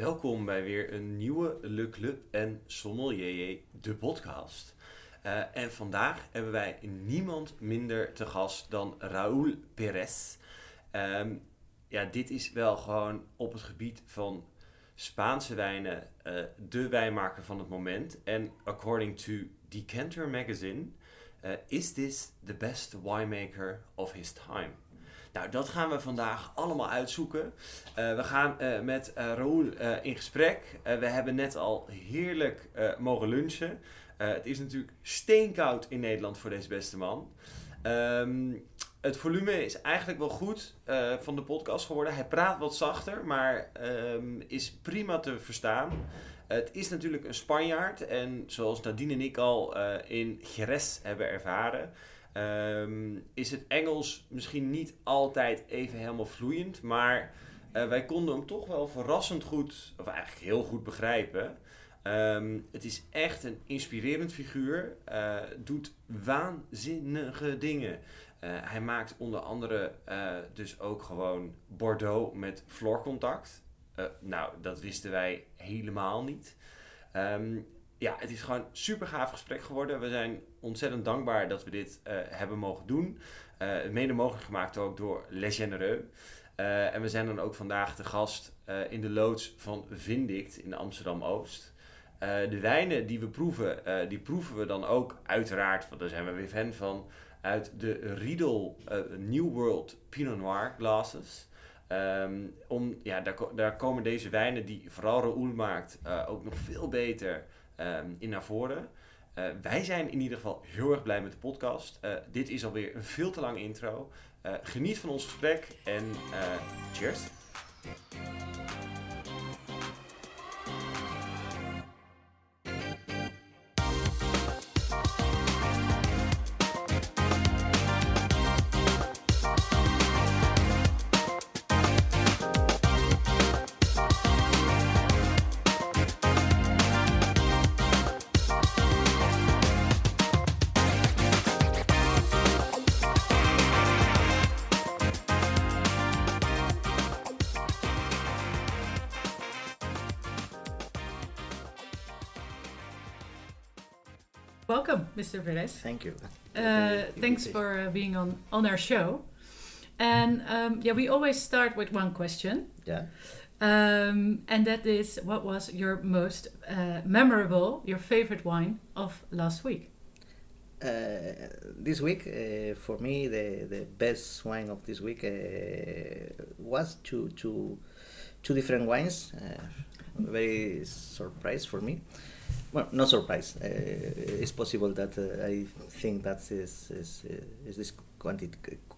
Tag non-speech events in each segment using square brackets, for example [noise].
Welkom bij weer een nieuwe Le Club en Sommelier, de podcast. Uh, en vandaag hebben wij niemand minder te gast dan Raúl Perez. Um, ja, dit is wel gewoon op het gebied van Spaanse wijnen uh, de wijnmaker van het moment. En according to Decanter Magazine uh, is this the best winemaker of his time. Nou, dat gaan we vandaag allemaal uitzoeken. Uh, we gaan uh, met uh, Raoul in gesprek. we hebben net al heerlijk mogen lunchen. het is natuurlijk steenkoud in Nederland voor deze beste man. Um, het volume is eigenlijk wel goed van de podcast geworden. Hij praat wat zachter, maar um, is prima te verstaan. Het is natuurlijk een Spanjaard en zoals Nadine en ik al in Jerez hebben ervaren, Um, is het Engels misschien niet altijd even helemaal vloeiend, maar uh, wij konden hem toch wel verrassend goed, of eigenlijk heel goed begrijpen. Um, het is echt een inspirerend figuur, uh, doet waanzinnige dingen. Uh, hij maakt onder andere dus ook gewoon Bordeaux met vloorcontact. nou, dat wisten wij helemaal niet. Um, ja, het is gewoon een super gaaf gesprek geworden. We zijn ontzettend dankbaar dat we dit uh, hebben mogen doen. Uh, mede mogelijk gemaakt ook door Les Genereux. Uh, en we zijn dan ook vandaag de gast in de loods van Vindict in Amsterdam-Oost. de wijnen die we proeven, die proeven we dan ook uiteraard, want daar zijn we weer fan van, uit de Riedel New World Pinot Noir glasses. Um, om, ja, daar, daar, komen deze wijnen die vooral Raoul maakt ook nog veel beter um, in naar voren. Uh, wij zijn in ieder geval heel erg blij met de podcast. Uh, dit is alweer een veel te lang intro. Uh, geniet van ons gesprek en cheers. Mr. Perez. Thank you. Uh, thanks for uh, being on on our show. And um, yeah, we always start with one question. Yeah. Um, and that is, what was your most uh, memorable, your favorite wine of last week? Uh, this week, uh, for me, the, the best wine of this week uh, was two, two, two different wines. very surprise for me well, no surprise. Uh, it's possible that uh, I think that is is, uh, is this quantity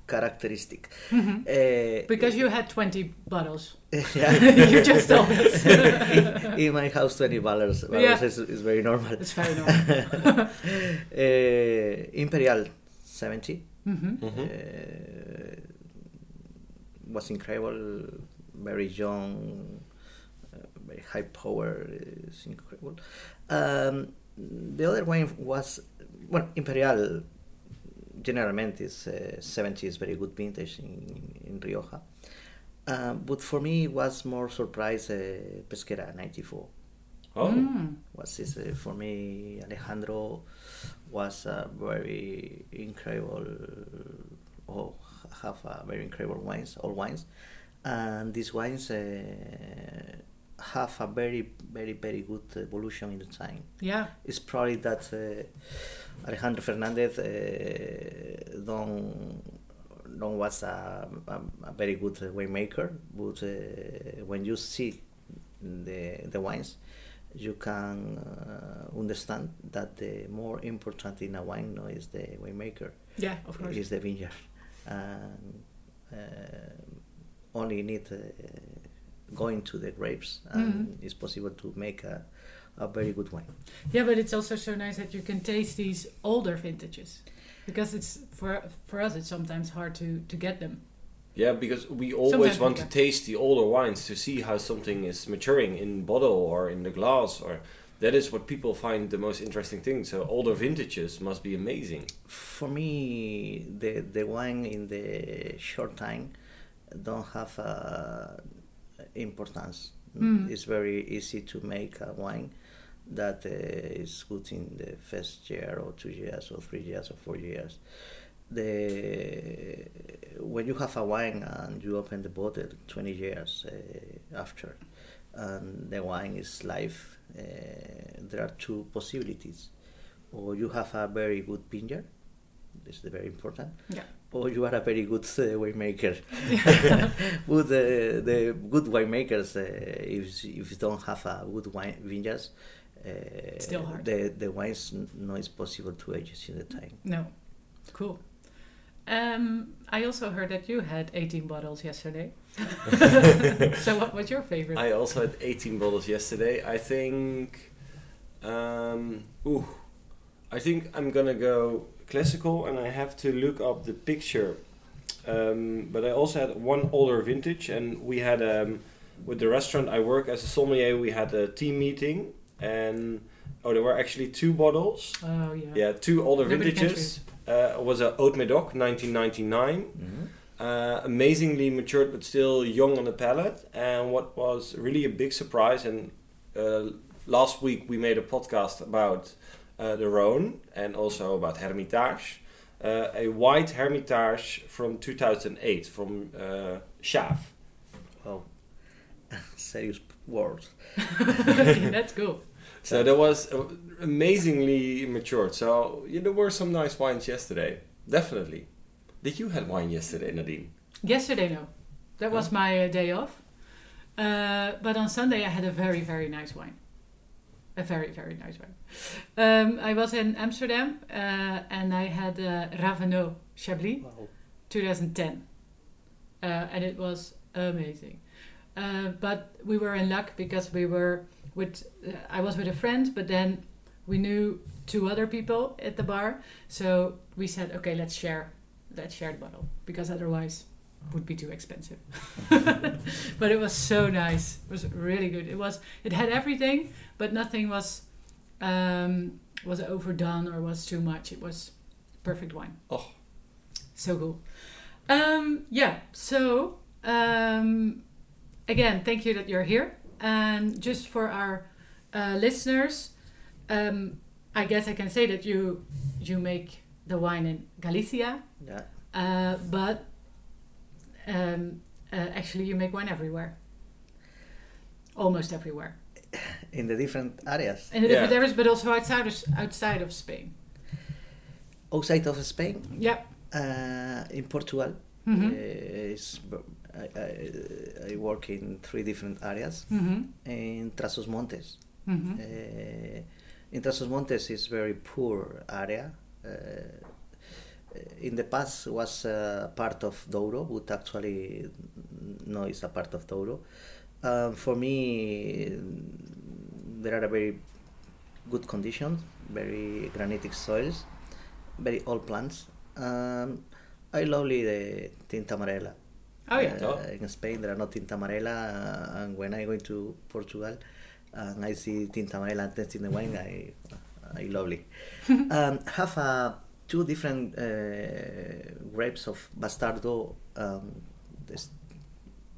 characteristic. Mm-hmm. Uh, because you had twenty bottles. [laughs] yeah, [laughs] you just told us. [laughs] in, in, my house, twenty bottles, bottles yeah. is, is, very normal. It's very normal. Uh, Imperial seventy. Mm-hmm. Mm-hmm. was incredible, very young, very high power. Is incredible. Um, the other wine was well Imperial. Generalmente is uh, 70 is very good vintage in, in Rioja. Uh, but for me, it was more surprise uh, Pesquera 94. Oh, mm. was this uh, for me? Alejandro was a very incredible. Oh, have a very incredible wines, all wines, and these wines uh, have a very, very, very good evolution in the time. Yeah. It's probably that uh, Alejandro Fernandez uh, don't don't was a, a, a very good winemaker, but uh, when you see the the wines, you can uh, understand that the more important in a wine no, is the winemaker. Yeah, of course. Is the vineyard, and uh, only need uh, going to the grapes and Mm-hmm. it's possible to make a, a very good wine. Yeah, but it's also so nice that you can taste these older vintages, because it's for for us it's sometimes hard to to get them. Yeah, because we always Sometimes we want to taste the older wines to see how something is maturing in bottle or in the glass or that is what people find the most interesting thing. So older vintages must be amazing. For me, the the wine in the short time don't have uh, importance. Mm. It's very easy to make a wine that uh, is good in the first year or two years or three years or four years. The when you have a wine and you open the bottle 20 years uh, after, and the wine is live, uh, there are two possibilities. Or you have a very good vineyard, this is very important, Yeah. Or you are a very good uh, winemaker. [laughs] good, uh, the good winemakers, uh, if if you don't have a good wine vineyards, uh, Still hard. The the wines n- no is possible to age in the time. No. Cool. Um, I also heard that you had 18 bottles yesterday. [laughs] so what was your favorite? I also had 18 bottles yesterday. I think, um, ooh, I think I'm gonna go classical, and I have to look up the picture. Um, but I also had one older vintage, and we had um, with the restaurant I work as a sommelier. We had a team meeting, and oh, there were actually two bottles. oh yeah. Yeah, two older Nobody vintages. Uh, it was a Haute Médoc, 1999 uh, amazingly matured but still young on the palate. And what was really a big surprise, and uh, last week we made a podcast about the Rhone and also about Hermitage. Uh, a white Hermitage from 2008 from uh, Chave. Oh, [laughs] serious words. [laughs] [laughs] That's cool. So that was uh, amazingly matured. So yeah, there were some nice wines yesterday. Definitely. Did you have wine yesterday, Nadine? Yesterday, no. That was Oh. my uh, day off. Uh, but on Sunday, I had a very, very nice wine. A very, very nice wine. Um, I was in Amsterdam uh, and I had uh, Raveneau Chablis Wow. 2010. Uh, and it was amazing. Uh, but we were in luck because we were with, uh, I was with a friend, but then we knew two other people at the bar. So we said, okay, let's share, let's share the bottle because otherwise would be too expensive. [laughs] but it was so nice. It was really good. It was, it had everything, but nothing was, um, was overdone or was too much. It was perfect wine. Oh. So cool. Um, yeah, so um, again, thank you that you're here. And just for our uh, listeners, um, I guess I can say that you you make the wine in Galicia, Yeah. uh, but um, uh, actually you make wine everywhere, almost everywhere, In the different areas. in the different areas, but also outside of outside of Spain. Outside of Spain, Yeah. uh, in Portugal, hmm uh, I, I, I work in three different areas. hmm In Trás-os-Montes. hmm Uh, in Trás-os-Montes is very poor area. Uh, in the past was uh, part of Douro, but actually no, it's a part of Douro. Um, for me, there are a very good conditions, very granitic soils, very old plants. Um, I love the Tinta Amarela. Oh yeah. Uh, Oh. In Spain, there are no Tinta Amarela, uh, and when I go to Portugal and I see Tinta Amarela and tasting the wine, I, I lovely. [laughs] um, have uh, two different uh, grapes of Bastardo, um, this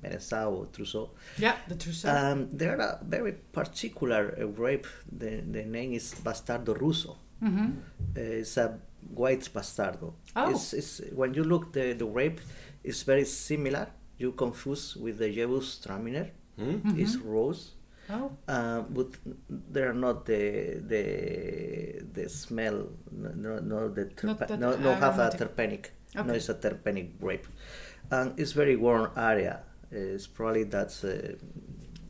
Merenzao or Trousseau. Yeah, the Trousseau. Um, there are a very particular uh, grape. The, the name is Bastardo Russo. Mm-hmm. Uh, it's a white bastardo. Oh. It's, it's, when you look the, the grape, it's very similar. You confuse with the Gewürztraminer. Hmm? Mhm. It's rose, Oh. uh, but they are not the the the smell. No, no, the that no, no have a terpenic. No, it's a terpenic grape, and it's very warm area. It's probably that's. Uh,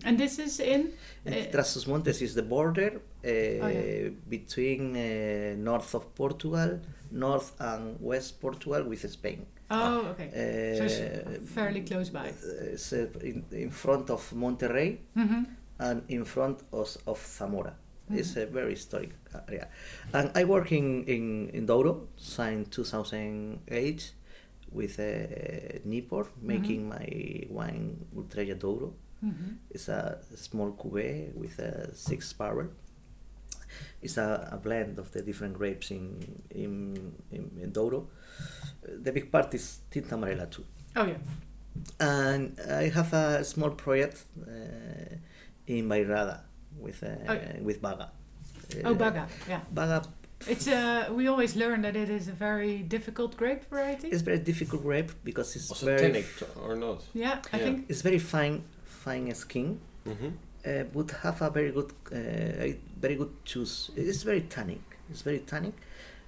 And this is in. Uh, Trás-os-Montes is the border uh, yeah. between uh, north of Portugal, north and west Portugal with Spain. oh, okay. Uh, so it's fairly close by. It's uh, in, in front of Monterrey hmm and in front of, of Zamora. It's Mhm. a very historic area. And I work in, in, in Douro since 2008 with uh, Niepoort, making my wine Ultreia Douro. hmm It's a small cuvee with a six barrel. It's a, a blend of the different grapes in in, in, in Douro. The big part is Tinta Amarela too. Oh yeah. And I have a small project uh, in Bairrada with uh, Oh. with Baga. Oh, Baga. Yeah. Baga It's uh, we always learn that it is a very difficult grape variety. It's very difficult grape because it's Also very tannic or not? yeah, I Yeah. think. it's very fine fine skin, Mm-hmm. uh, but have a very good uh, very good juice. It's very tannic. It's very tannic,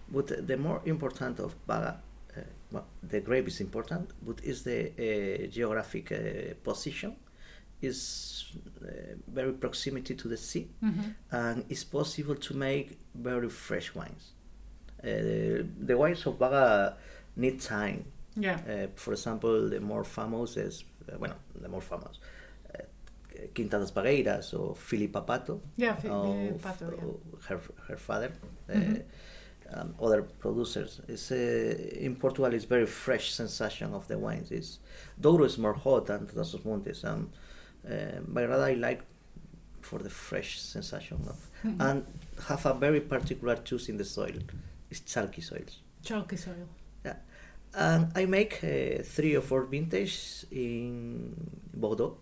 but the more important of Baga. Uh, well, the grape is important, but is the uh, geographic uh, position. Is uh, very proximity to the sea, hmm and it's possible to make very fresh wines. Uh, the wines of Baga need time. Yeah. Uh, for example, the more famous is, uh, bueno, the more famous, uh, Quinta das Bageiras or Filipa Pato, Yeah. fi- or the pato, yeah. her, her father, uh, um, other producers. It's, uh, in Portugal, it's very fresh sensation of the wines. It's, Douro is more hot than Todos os Montes. Um, uh, rather I like for the fresh sensation of, Mhm. and have a very particular choice in the soil. It's chalky soils. Chalky soil. Yeah, And I make uh, three or four vintages in Bordeaux,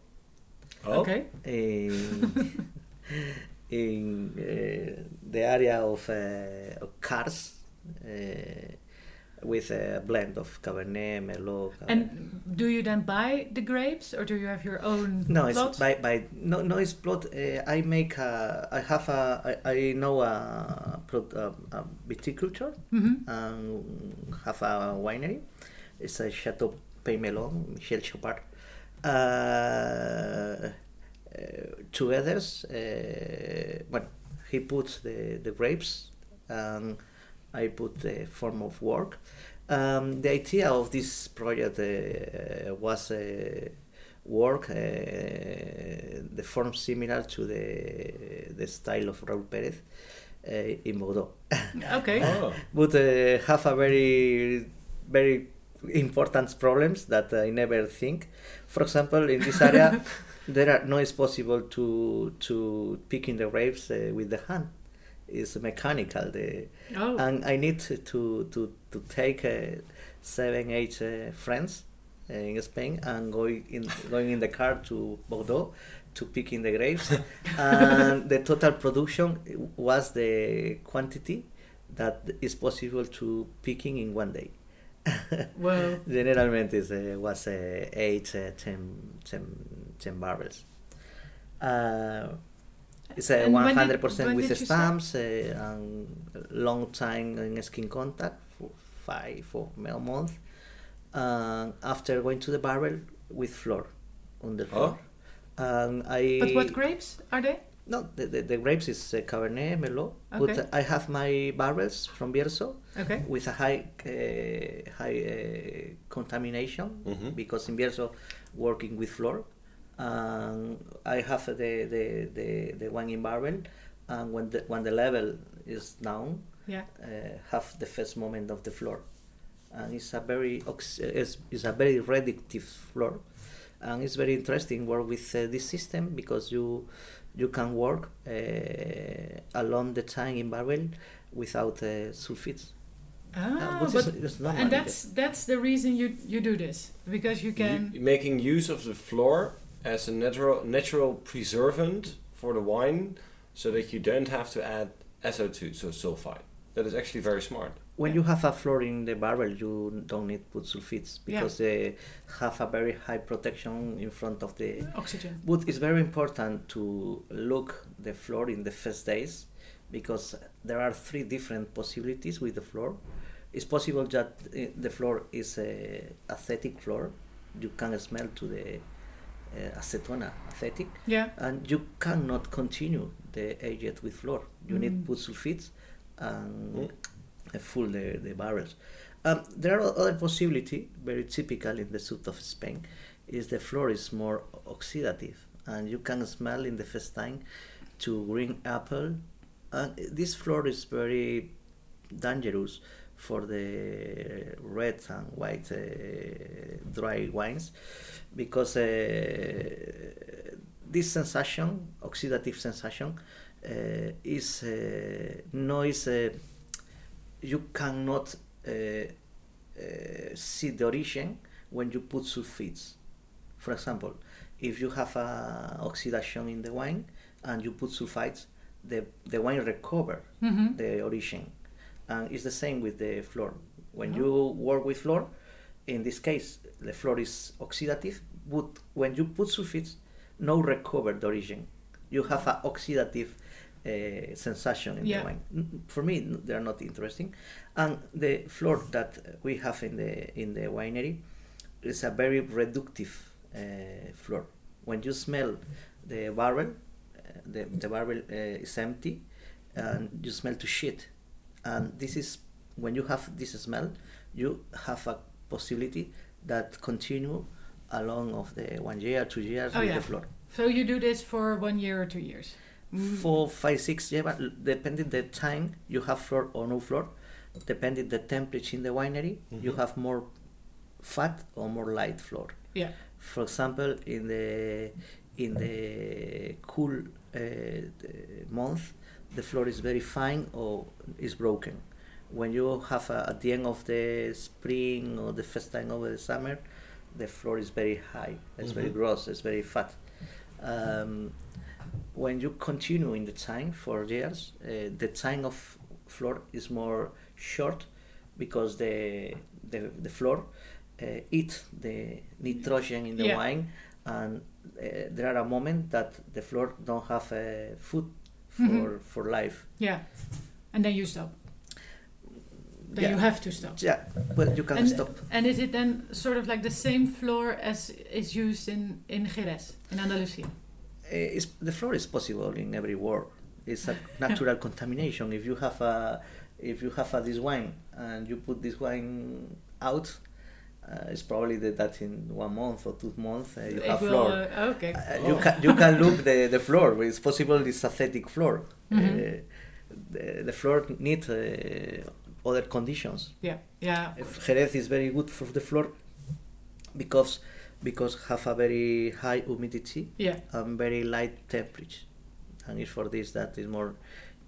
Oh. Okay. in, [laughs] in uh, the area of, uh, of Cars, uh, with a blend of Cabernet, Merlot. Cabernet. And do you then buy the grapes, or do you have your own no, it's plot? by, by no no it's plot. Uh, I make a, I have a I, I know a, a, a viticulture Mhm. and have a winery. It's a Chateau Peymelon, Michel Chopard. Uh, uh, together, uh, well, he puts the, the grapes and I put the form of work. Um, the idea of this project uh, was a work uh, the form similar to the the style of Raúl Pérez uh, in Bordeaux [laughs] Okay. Oh. but uh, have a very very important problems that I never think. For example, in this area, [laughs] there are no it's possible to to picking the grapes uh, with the hand. It's mechanical. The Oh. and I need to to to, take uh, seven eight uh, friends uh, in Spain and going in going in the car to Bordeaux to picking the grapes [laughs] and the total production was the quantity that is possible to picking in one day. [laughs] Well. Generalmente is, uh, was uh, 8, uh, 10, 10, 10 barrels. Uh, it's uh, And 100% when with did you start? stamps uh, and long time in skin contact for five or more months. And after going to the barrel with floor on the floor. And I But what grapes are they? no, the, the, the grapes is uh, Cabernet, Merlot. Okay. But I have my barrels from Bierzo Okay. with a high uh, high uh, contamination Mhm. because in Bierzo working with floor. And I have the, the, the, the one in barrel, and when the when the level is down, Yeah. uh, have the first moment of the floor, and it's a very ox- it's, it's a very reductive floor, and it's very interesting work with uh, this system because you you can work uh, along the time in barrel without uh, sulfites. Ah, which but, is- is and that's that's the reason you you do this because you can. You- making use of the floor as a natural natural preservant for the wine, so that you don't have to add SO2, so sulfide. That is actually very smart. When Yeah. you have a floor in the barrel, you don't need put sulfites because they have a very high protection in front of the Oxygen. But it's very important to look the floor in the first days because there are three different possibilities with the floor. It's possible that uh, the floor is a acetic floor. You can smell to the acetona, acetic, Yeah. and you cannot continue the agent with floor. You need Mm. put sulfites and Mm. uh, full the, the barrels. Um, there are other possibility, very typical in the south of Spain, is the floor is more oxidative, and you can smell in the first time to green apple. And this floor is very dangerous for the red and white uh, dry wines because uh, this sensation, oxidative sensation, uh, is noise. You cannot see the origin when you put sulfites. For example, if you have a oxidation in the wine and you put sulfites, the, the wine recover Mhm. the origin. And it's the same with the floor. When Oh. you work with floor, in this case, the floor is oxidative, but when you put sulfites, no recovered origin. You have an oxidative uh, sensation in Yeah. the wine. For me, they are not interesting. And the floor that we have in the in the winery is a very reductive uh, floor. When you smell the barrel, uh, the, the barrel uh, is empty, and you smell to shit. And this is when you have this smell, you have a possibility that continue along of the one year, two years Oh, with yeah. the floor. So you do this for one year or two years? Mm. Four, five, six years, but depending the time you have floor or no floor, depending the temperature in the winery, you Mhm. have more fat or more light floor. Yeah. For example, in the in the cool uh, the month, the floor is very fine or is broken. When you have a, at the end of the spring or the first time over the summer, the floor is very high. It's very Mhm. gross. It's very fat. Um, when you continue in the time for years, uh, the time of floor is more short because the the, the floor uh, eat the nitrogen in the Yeah. wine and uh, there are a moment that the floor don't have uh, food for Mhm. for life. Yeah. And then you stop. Then Yeah. you have to stop. Yeah, but you can and, stop. And is it then sort of like the same floor as is used in, in Jerez, in Andalusia? Uh, it's, the floor is possible in every world. It's a [laughs] natural contamination. If you have a if you have a, this wine and you put this wine out, uh, it's probably that, that in one month or two months uh, you It have will, floor. uh, okay. Uh, you can you can look the, the floor. It's possible it's aesthetic floor. Mhm. Uh, the, the floor need uh, other conditions. Yeah. Yeah. If Jerez is very good for the floor because because have a very high humidity Yeah. and very light temperature, and it's for this that is more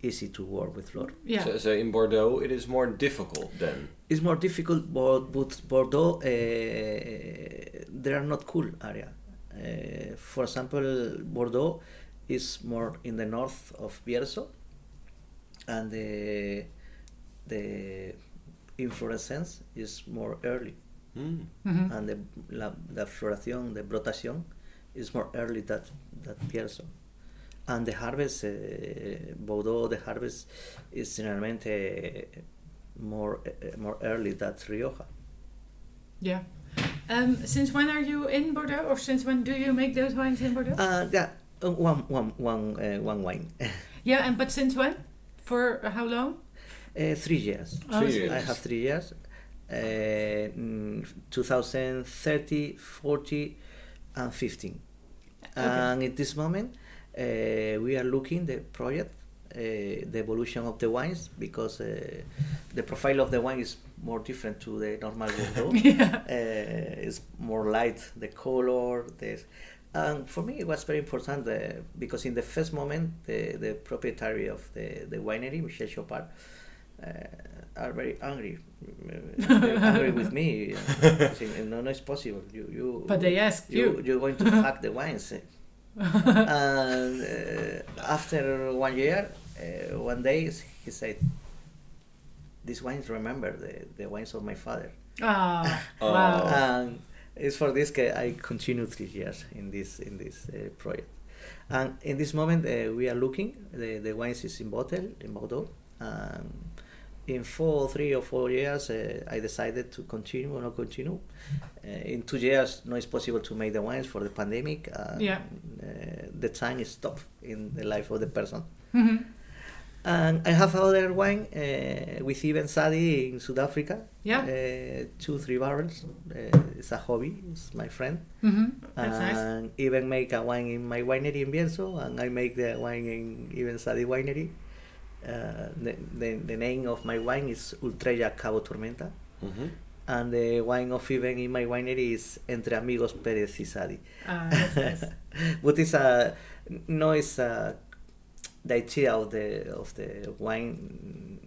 easy to work with floor. Yeah. So, so in Bordeaux, it is more difficult then. It's more difficult, but, but Bordeaux, uh, there are not cool area. Uh, for example, Bordeaux is more in the north of Bierzo, and the the inflorescence is more early, Hmm. Mhm. and the la, the floración, the brotación, is more early that that Bierzo. And the harvest, uh, Bordeaux, the harvest is generalmente more uh, more early than Rioja. Yeah. Um, since when are you in Bordeaux, or since when do you make those wines in Bordeaux? Uh, yeah, uh, one, one, one, uh, one wine. [laughs] yeah, and but since when? For how long? uh, three years. Oh, Three three years. I have three years. Uh, mm, 2030, 40, and 15. And at this moment, uh, we are looking the project, uh, the evolution of the wines, because uh, the profile of the wine is more different to the normal Bordeaux. [laughs] yeah. uh, it's more light the color this and for me it was very important uh, because in the first moment the, the proprietary of the, the winery michel chopard uh, are very angry uh, angry with me [laughs] uh, saying, no no it's possible you you But they asked you you. you're going to fuck the [laughs] wines eh?" and uh, after one year uh, one day he said these wines remember the, the wines of my father Oh. [laughs] wow. and it's for this that I continue three years in this in this uh, project. And in this moment, uh, we are looking. The the wines is in bottle in Bordeaux. And in four, three or four years, uh, I decided to continue or not continue. Uh, in two years, no, it's possible to make the wines for the pandemic. And, Yeah. Uh, the time is stopped in the life of the person. Mhm. And I have other wine uh, with Eben Sadie in South Africa. Yeah. Uh, two, three barrels. Uh, it's a hobby. It's my friend. Mhm. That's nice. and Eben make a wine in my winery in Bierzo, and I make the wine in Eben Sadie winery. Uh, the, the, the name of my wine is Ultreia Cabo Tormenta, Mhm. and the wine of Eben in my winery is Entre Amigos Pérez y Sadie. Ah, that's nice. [laughs] but it's a no, it's a the idea of the of the wine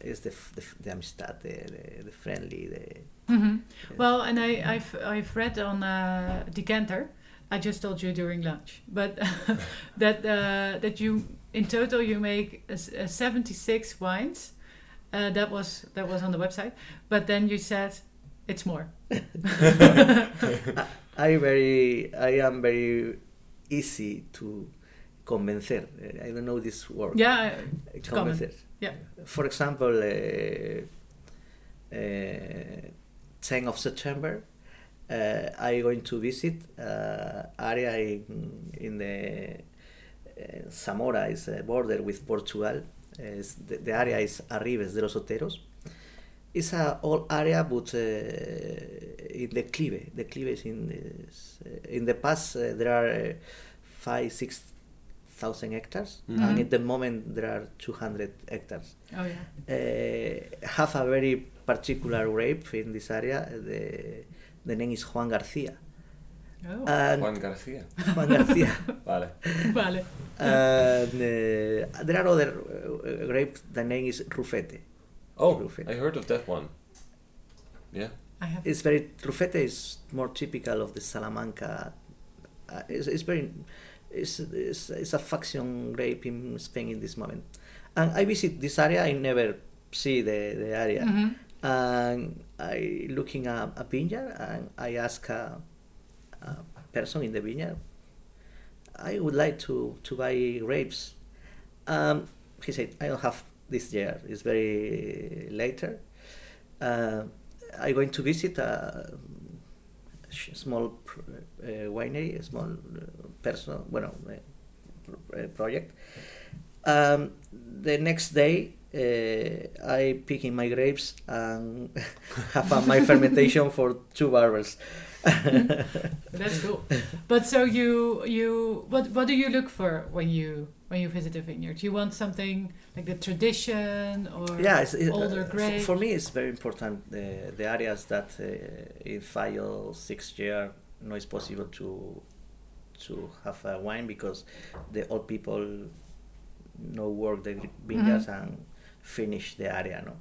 is the the, the amistad, the, the, the friendly, the hmm Well, and I, I've I've read on uh, Decanter. I just told you during lunch, but [laughs] that uh, that you in total you make a, a 76 wines. Uh, that was that was on the website, but then you said it's more. [laughs] [laughs] I very I am very easy to convencer. Uh, I don't know this word. Yeah, common. convencer. Yeah. For example, uh, uh, 10 of September, uh, I going to visit uh, area in, in the Zamora is a border with Portugal. The, the area is Arribes de los Oteros. It's a old area, but in declive. Declive is in uh, in the past there are five six thousand hectares, Mhm. and at the moment there are two hundred hectares. Oh yeah. Uh, have a very particular grape in this area. The the name is Juan Garcia. Oh. And Juan Garcia. Juan Garcia. [laughs] Vale. vale. and uh, there are other uh, grapes. The name is Rufete. Oh, Rufete. I heard of that one. Yeah. I have. It's very Rufete is more typical of the Salamanca. Uh, it's, it's very it's, it's, it's a faction grape in Spain in this moment. And I visit this area. I never see the, the area. Mhm. And I looking at a vineyard and I ask a, a person in the vineyard. I would like to to buy grapes. Um, he said, I don't have this year. It's very later. Uh, I'm going to visit a sh- small uh, winery, small uh, personal, bueno, uh, uh, project. Um, the next day, uh, I picking my grapes and [laughs] have uh, my [laughs] fermentation for two barrels. That's cool. But so you you what what do you look for when you when you visit a vineyard? You want something like the tradition or yeah, it's, it, older uh, for, grape? for me it's very important the the areas that uh, in five or six year no it's possible to to have a wine because the old people no work the vineyards Mm-hmm. and finish the area no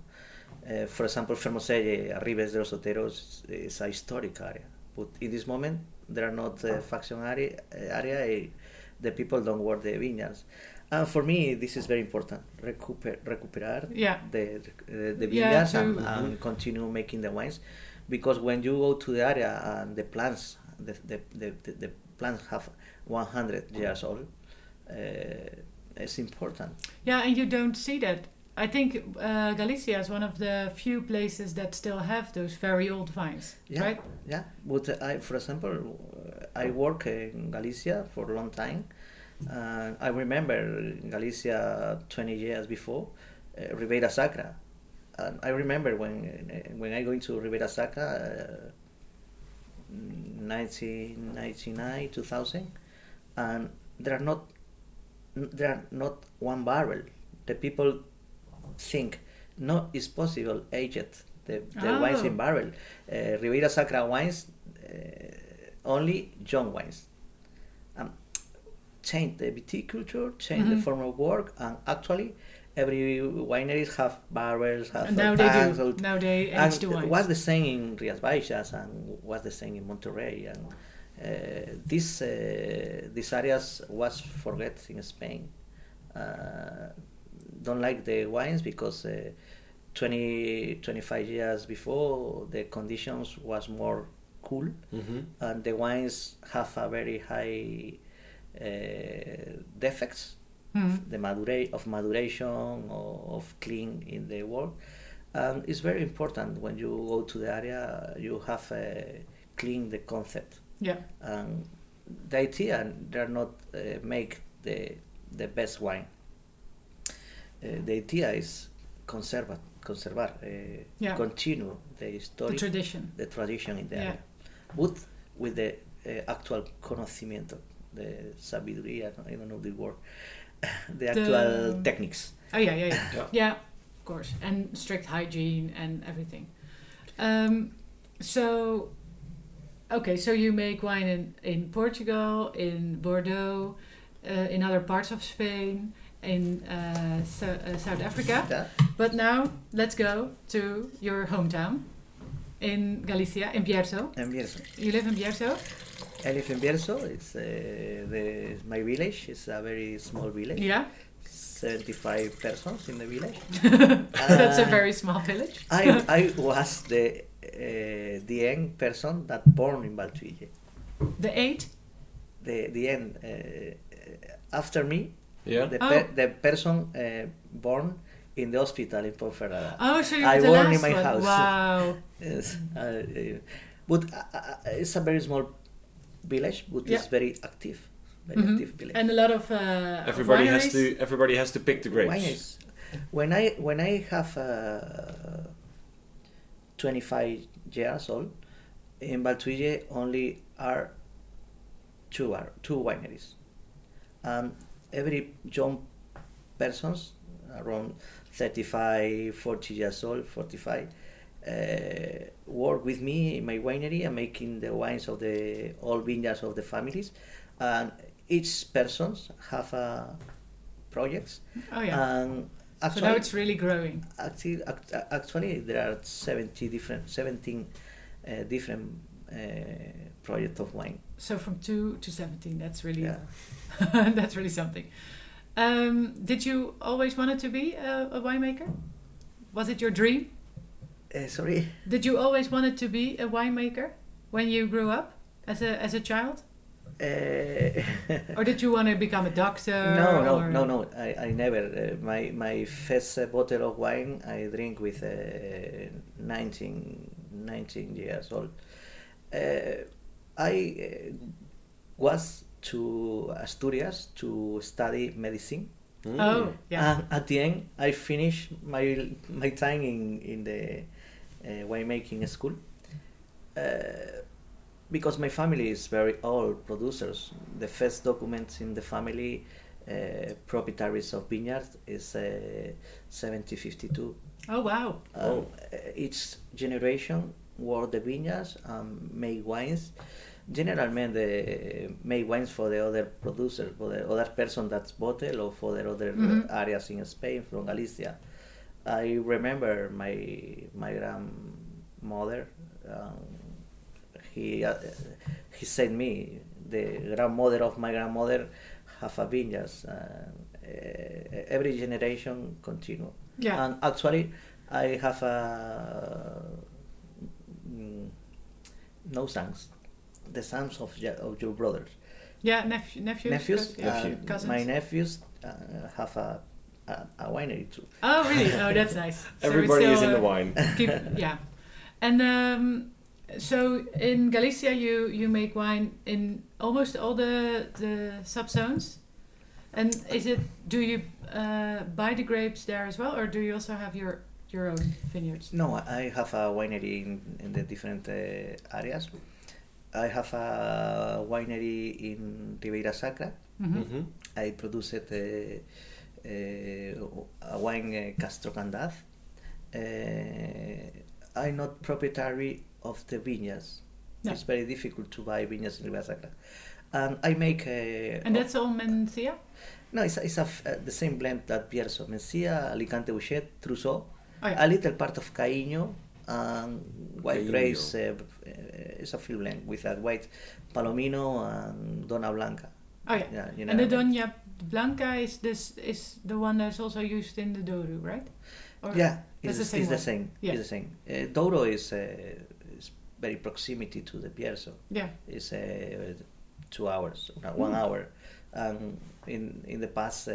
uh, for example Fermoselle Arribes de los Oteros is a historic area but in this moment there are not uh, faction area area eh, the people don't work the vineyards and for me this is very important recuper recuperar Yeah. the uh, the vineyards to- and, and continue making the wines because when you go to the area and the plants the the, the, the, the plants have 100 years old uh, it's important Yeah, and you don't see that. I think uh, Galicia is one of the few places that still have those very old vines, Yeah. right? yeah but uh, I for example uh, I work in Galicia for a long time and I remember in Galicia 20 years before uh, Ribeira Sacra and I remember when uh, when I go into Ribeira Sacra uh, 1999 2000 and there are not there are not one barrel the people think no it's possible aged the, the wines Oh. in barrel uh, Ribeira Sacra wines uh, only young wines um, change the viticulture change the Mhm. form of work and actually every wineries have barrels have now they tanks, do. all- Now they age the wines. what's the same in Rias Baixas and what's the same in Monterrey and uh, these uh, these areas was forget in Spain. Uh, don't like the wines because uh, 20, 25 years before the conditions was more cool Mm-hmm. and the wines have a very high uh, defects Mhm. the madura- of maduration or of clean in the world. And it's very important when you go to the area, you have uh, clean the concept. Yeah. And the idea, they're not uh, make the the best wine. Uh, the idea is conserva, conservar, uh, Yeah. continue the The tradition. the tradition in the Yeah. area, but with the uh, actual conocimiento, the sabiduría, I don't know the word, [laughs] the actual The- techniques. Oh yeah, yeah, yeah. Yeah. yeah, of course, and strict hygiene and everything. Um, so, okay, so you make wine in in Portugal, in Bordeaux, uh, in other parts of Spain, in uh, so, uh, South Africa. Yeah. But now let's go to your hometown in Galicia, in Bierzo. And Bierzo. You live in Bierzo? I live in Bierzo. It's uh, the my village. It's a very small village. Yeah. 75 persons in the village. [laughs] That's a Uh, very small village. I, [laughs] I was the uh, the young person that born in Valtuille. the eight? The the end uh, after me, Yeah. the, Oh. per, the person uh, born in the hospital in Ponferrada. Oh, so you're I the born in my one. house. Wow. [laughs] Yes, uh, but uh, uh, it's a very small village, but Yeah. it's very active, very Mhm. active village. And a lot of uh, Everybody has to. Everybody has to pick the grapes. Wineries. When I when I have uh, 25 years old, in Valtuille only are two are two wineries, and every young persons around 35, 40 years old, 45. Uh, work with me in my winery and making the wines of the all vineyards of the families, and each persons have a projects Oh yeah. and so actually, now it's really growing. actually, actually, there are 70 different, 17 uh, different uh, projects of wine. So from two to seventeen, that's really Yeah. [laughs] that's really something. Um, did you always wanted to be a, a winemaker? Was it your dream? Uh, sorry. Did you always wanted to be a winemaker when you grew up as a as a child, Uh, or did you want to become a doctor? [laughs] no, no, or- no, no. I, I never. Uh, my my first bottle of wine I drink with uh, 19, 19 years old. Uh, I uh, was to Asturias to study medicine. Mm. Oh, yeah. And at the end, I finished my my time in in the uh, winemaking school uh, because my family is very old producers. The first documents in the family, uh, proprietaries of vineyards, is uh, 1752. oh wow. Um, Oh. Each generation work the vineyards and make wines. Generally, they make wines for the other producers, for the other person that's bottle or for the other Mhm. areas in Spain, from Galicia. I remember my my grandmother. Um, he uh, he said me the grandmother of my grandmother have a vineyards. Uh, uh, every generation continue. Yeah. And actually, I have a mm, no sons, the sons of your, of your brothers. yeah, nephew, nephews. nephews, cous- yeah, uh, cousins. my nephews uh, have a, a a winery too. Oh really? [laughs] Oh, that's nice. So it's Everybody is still, in the uh, wine. keep, yeah and um, so in galicia you you make wine in almost all the the subzones and is it do you uh, buy the grapes there as well or do you also have your your own vineyards No, I have a winery in, in the different uh, areas. I have a winery in Ribeira Sacra. Mhm. Mhm. I produced uh, uh, a wine uh, Castro Candaz. Uh, I'm not proprietary of the vineyards. No. It's very difficult to buy vineyards in Ribeira Sacra. And I make uh, and that's all mencia no, it's, a, it's a f- uh, the same blend that Bierzo, Mencia, Alicante Bouschet, Trousseau, oh yeah a little part of Caíño, and white Caíño. grapes. Uh, uh, it's a field blend with a white Palomino and Dona Blanca. oh yeah Yeah, you know. and the doña blanca is this is the one that's also used in the Douro right or Yeah, it's, the it's same the same. Yeah. It's the same. Uh, Douro is, uh, is very proximity to the Bierzo. yeah It's uh, two hours, uh, one Mm. hour. And in in the past, uh,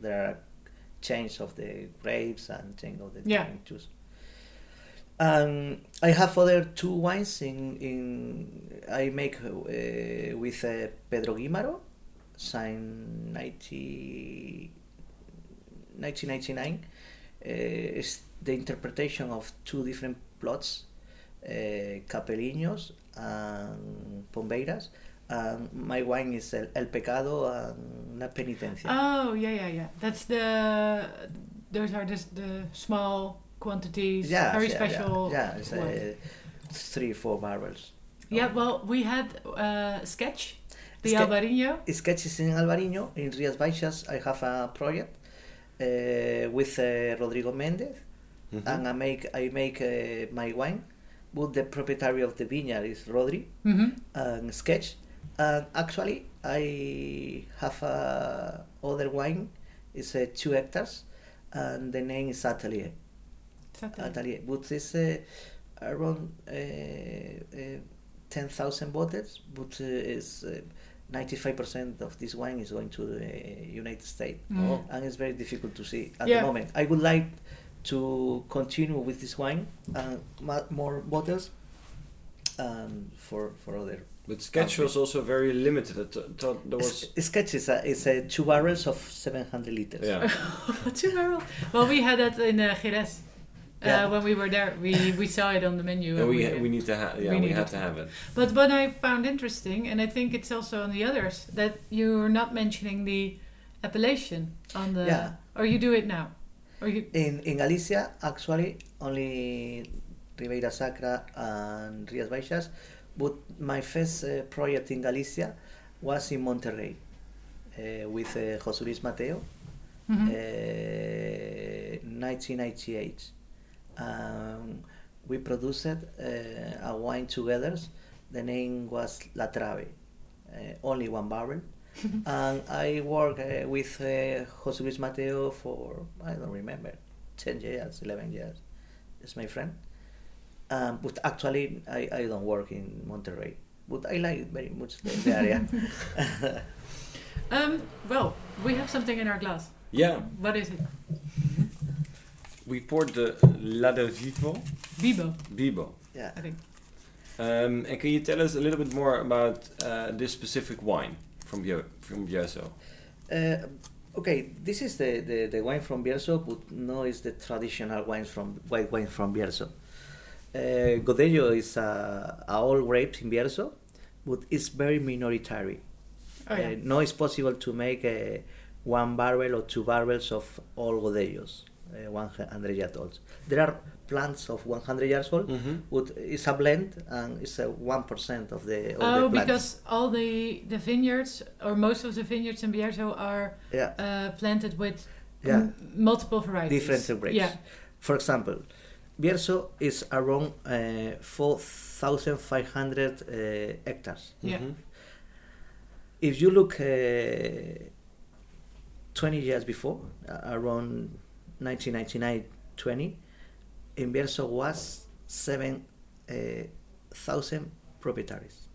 there are change of the grapes and change of the Yeah. different juice. Um, I have other two wines in in I make uh, with uh, Pedro Guimaro, signed 90, 1999. Uh, it's the interpretation of two different plots, uh, Capeliños and Pombeiras. And my wine is El, El Pecado and La Penitencia. Oh yeah, yeah, yeah. That's the those are just the small quantities, yeah, very yeah, special. Yeah, yeah it's wines. uh, three, four barrels. Yeah, well, we had uh, sketch. The Ska- Albarino? sketches in Albarino. In Rias Baixas, I have a project uh, with uh, Rodrigo Mendez, Mhm. and I make I make uh, my wine. But the proprietary of the vineyard is Rodri, Mm-hmm. and sketch. And actually, I have a other wine. It's uh, two hectares, and the name is Atelier. Atelier, but it's uh, around uh, uh, ten thousand bottles, but uh, it's ninety-five percent of this wine is going to the United States, Mm. Oh. and it's very difficult to see at Yeah. the moment. I would like to continue with this wine and ma- more bottles, and for for other. But sketch was also very limited. I th- thought there was. S- sketch is a, is a two barrels of seven hundred liters. Yeah. [laughs] Two barrels. Well, we had that in uh, Jerez. Uh, When we were there, we, we saw it on the menu. And we, uh, we need to have. Yeah, we we, needed had to to have it. But what I found interesting, and I think it's also on the others, that you're not mentioning the appellation on the. Yeah. Or you do it now, or you. In in Galicia, actually, only Ribeira Sacra and Rías Baixas, but my first uh, project in Galicia was in Monterrei uh, with uh, José Luis Mateo, Mhm. uh, 1998. Um, we produced uh, a wine together. The name was La Trave, uh, only one barrel. [laughs] and I worked uh, with uh, José Luis Mateo for, I don't remember, 10 years, 11 years. It's my friend. Um, but actually, I, I don't work in Monterrei. But I like very much the, the area. [laughs] Um, well, we have something in our glass. Yeah, What is it? We poured the Lado Vivo Bibo, Bibo. yeah. I think. Um, and can you tell us a little bit more about uh, this specific wine from Bio- from Bierzo? Uh, okay, this is the, the, the wine from Bierzo, but no, it's the traditional wine from white wine from Bierzo. Uh, Godello is a, a all grapes in Bierzo, but it's very minoritary. Oh, yeah. Uh, no, it's possible to make uh, one barrel or two barrels of all Godellos, uh, 100 years old. There are plants of 100 years old, Mhm. but it's a blend and it's a 1% of the, of Oh, the plants. because all the, the vineyards, or most of the vineyards in Bierzo, are yeah. uh, planted with Yeah. m- multiple varieties. different grapes. Yeah. For example, Bierzo is around uh, 4,500 uh, hectares. Yeah. Mhm. If you look uh, 20 years before, uh, around 1999 20, in Bierzo was 7,000 proprietaries.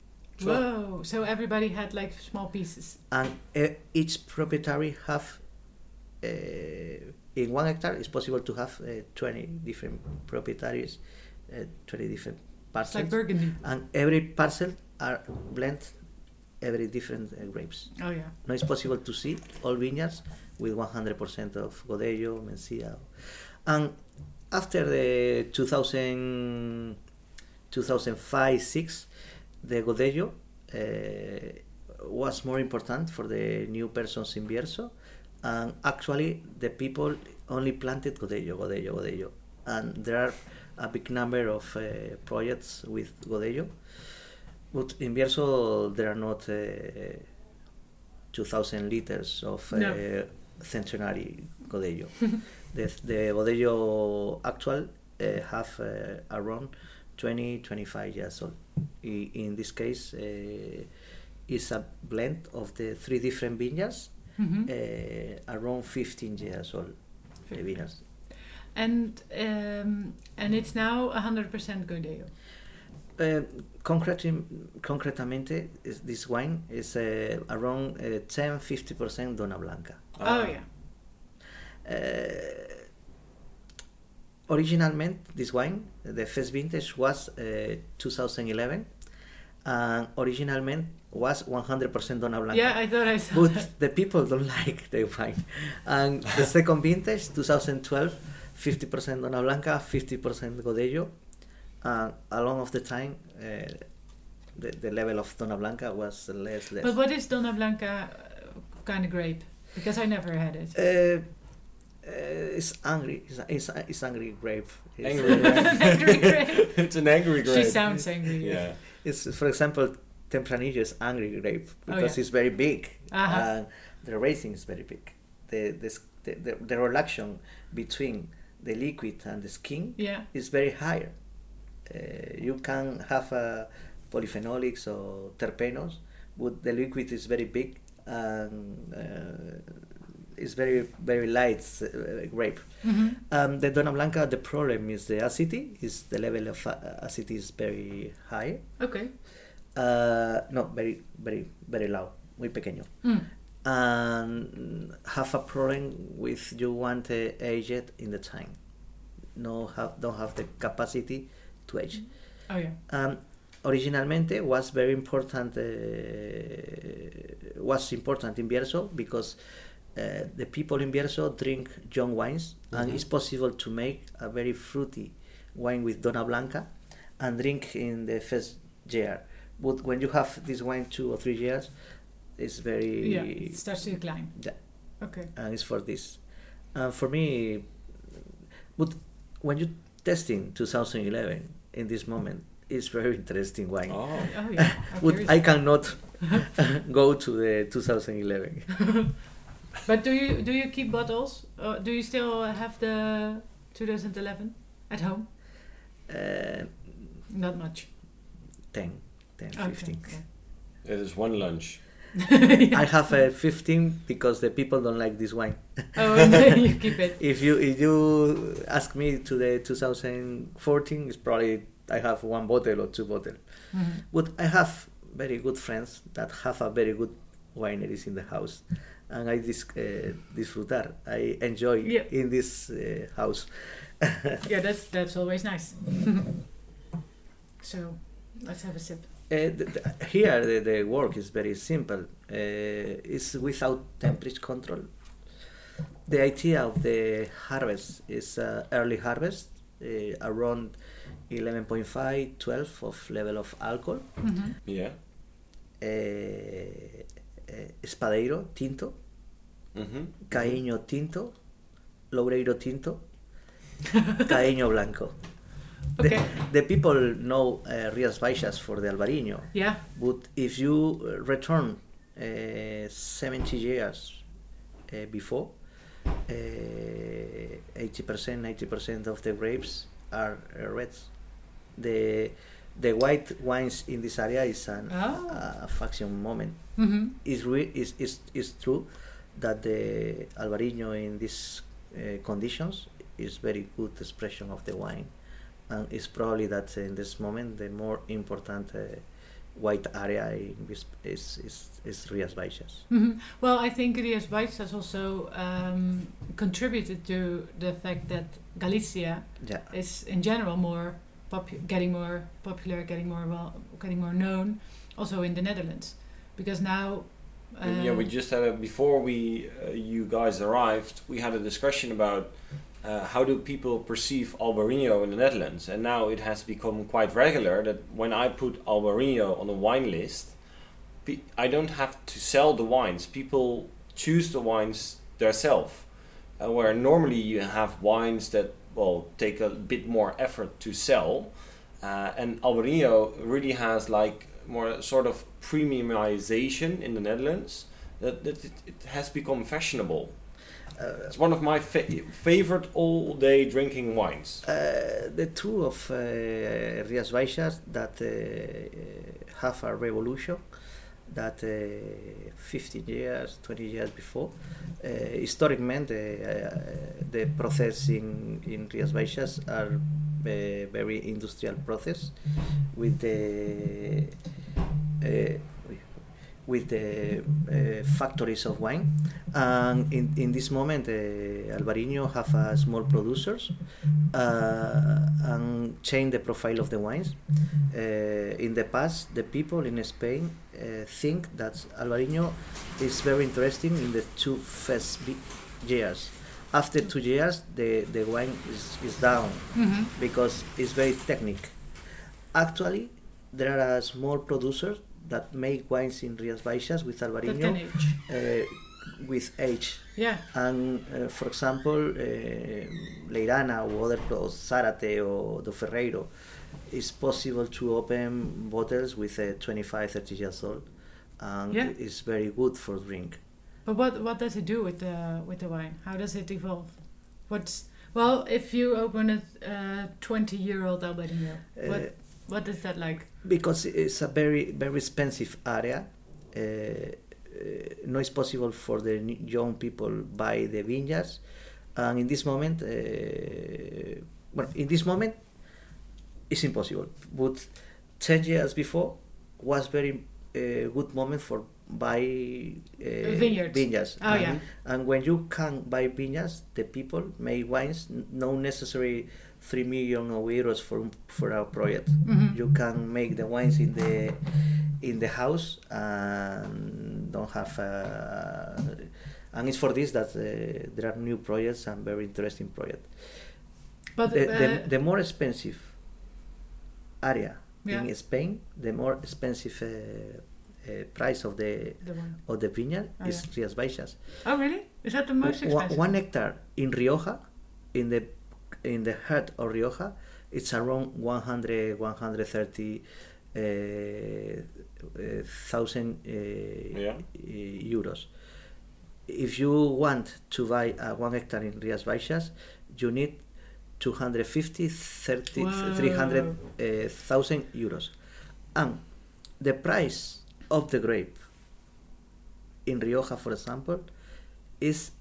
Whoa! So everybody had like small pieces. And uh, each proprietary have uh, in one hectare it's possible to have uh, 20 different proprietaries, uh, 20 different It's parcels. like Burgundy. and every parcel are blend every different uh, grapes. Oh yeah. No, it's possible to see all vineyards with 100% of Godello, Mencia. And after the 2000, 2005-6, the Godello uh, was more important for the new persons in Bierzo. And actually, the people only planted Godello, Godello, Godello. And there are a big number of uh, projects with Godello. But in Bierzo, there are not uh, 2,000 liters of uh, No. Centenary Godello. [laughs] the, the Godello actual uh, have uh, around 20, 25 years old. I, in this case, uh, it's a blend of the three different vineyards, hmm uh, around 15 years old. Vineyards. And um, and it's now 100% Godello. Uh, concretamente, is this wine is uh, around uh, 10-50% Dona Blanca. Oh Ah. yeah. originally, originalmente, this wine, the first vintage was uh, 2011, and originalmente was 100% Dona Blanca. Yeah, I thought I saw but that. the people don't [laughs] like the wine. And the second vintage, 2012, 50% Dona Blanca, 50% Godello, and along of the time, uh, the, the level of Dona Blanca was less, less. But what is Donna Blanca uh, kind of grape? Because I never had it. Uh, uh, it's angry. It's, it's, it's angry grape. It's, Angry grape. [laughs] [laughs] Angry grape. it's an angry grape. She sounds angry. Yeah. it's for example, Tempranillo is angry grape Oh, because yeah. it's very big Uh-huh. and the raising is very big. The, the, the, the, the relation between the liquid and the skin Yeah. is very high. Uh, you can have uh, polyphenolics or terpenos, but the liquid is very big and uh, it's very very light uh, grape. hmm Um, the Dona Blanca, the problem is the acidity. Is the level of uh, acidity is very high. Okay. Uh, no, very very very low, muy pequeño. Mm. And have a problem with you want to age it in the time. No have don't have the capacity to age. Oh yeah. Um, originalmente was very important uh, was important in Bierzo because uh, the people in Bierzo drink young wines and Mhm. it's possible to make a very fruity wine with Dona Blanca and drink in the first year. But when you have this wine two or three years, it's very Yeah. It starts to decline. Yeah. Okay. and it's for this. Uh, for me, but when you testing 2011 in this moment, it's very interesting wine. Oh. Oh yeah. [laughs] I'm But. I cannot [laughs] go to the 2011. [laughs] But do you do you keep bottles? Or do you still have the 2011 at home? Uh, Not much. 10, 10, Okay, 15. okay. It is one lunch. I have a 15 because the people don't like this wine. Oh, and then you keep it. If you if you ask me to the 2014, it's probably I have one bottle or two bottles. Mhm. But I have very good friends that have a very good wineries in the house, and I dis- uh, disfrutar. I enjoy Yeah. in this uh, house. [laughs] Yeah, that's that's always nice. [laughs] so, let's have a sip. Uh, th- th- here the, the work is very simple. Uh, it's without temperature control. The idea of the harvest is uh, early harvest, uh, around 11.5, 12 of level of alcohol. hmm Yeah. Uh, uh, espadeiro tinto, Mm-hmm. caíño tinto, loureiro tinto, [laughs] caíño blanco. The, Okay. the people know uh, Rias Baixas for the Alvarinho. Yeah. But if you return uh, 70 years uh, before, uh, 80%, 90% of the grapes are uh, reds. The the white wines in this area is an, Oh. a fraction moment. hmm It's, re- is is is true that the Alvarinho in these uh, conditions is very good expression of the wine, and it's probably that in this moment the more important uh, white area in this is is is Rias Baixas. hmm Well, I think Rias Baixas has also um, contributed to the fact that Galicia Yeah, is in general more popu- getting more popular, getting more well, getting more known, also in the Netherlands, because now. And yeah, we uh, just had a before we uh, you guys arrived. We had a discussion about uh, how do people perceive Albarino in the Netherlands, and now it has become quite regular that when I put Albarino on a wine list, pe- I don't have to sell the wines. People choose the wines themselves. Uh, where normally you have wines that well take a bit more effort to sell, uh, and Albarino really has like more sort of premiumization in the Netherlands that, that it, it has become fashionable. uh, It's one of my fa- favorite all-day drinking wines. uh, the two of uh, Rias Baixas that uh, have a revolution that uh, 15 years, 20 years before. Uh, historically, uh, the process in, in Rias Baixas are uh, very industrial process with the uh, with the uh, factories of wine. And in, in this moment, uh, Alvarinho have a small producers uh, and change the profile of the wines. Uh, in the past, the people in Spain uh, think that Alvarinho is very interesting in the two first years. After two years, the, the wine is, is down mhm. because it's very technical. Actually, there are small producers that make wines in Rias Baixas with That can Alvarinho uh, with age. Yeah. And uh, for example, uh, Leirana or other products, Zárate or Do Ferreiro, it's possible to open bottles with a 25, 30 years old, and Yeah. it's very good for drink. But what what does it do with the with the wine? How does it evolve? What's well, if you open a uh, twenty year old Albarino, Uh, what what is that like? because it's a very very expensive area. Uh, uh, no, it's possible for the young people buy the vineyards, and in this moment, uh, well, in this moment, it's impossible. But ten years before was very uh, good moment for buy uh, Vineyards. vineyards. Oh and, yeah, and when you can buy vineyards, the people make wines, no necessary three million of euros for for our project hmm you can make the wines in the in the house and don't have uh, and it's for this that uh, there are new projects and very interesting projects but the, uh, the, the more expensive area yeah, in Spain the more expensive uh, uh, price of the the one. of the vineyard Oh, is Rías Baixas Oh really? Is that the most One- expensive? one hectare in Rioja in the in the heart of Rioja it's around 100 130 uh, uh, thousand uh, Yeah. uh, euros if you want to buy a one hectare in Rías Baixas you need 250 30 Wow. 300 uh, euros and the price of the grape in Rioja for example is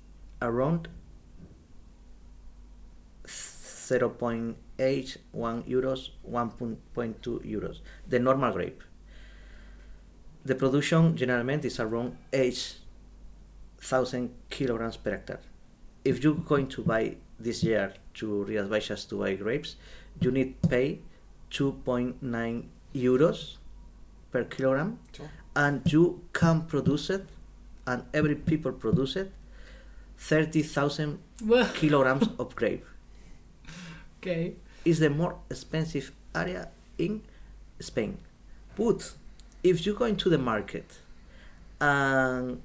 around 0.81 euros 1.2 euros. The normal grape. The production generally is around 8,000 kilograms per hectare. If you're going to buy this year to Rías Baixas to buy grapes you need to pay 2.9 euros per kilogram. Sure. and you can produce it and every people produce it 30,000 kilograms of grape okay. is the more expensive area in Spain. But if you go into the market and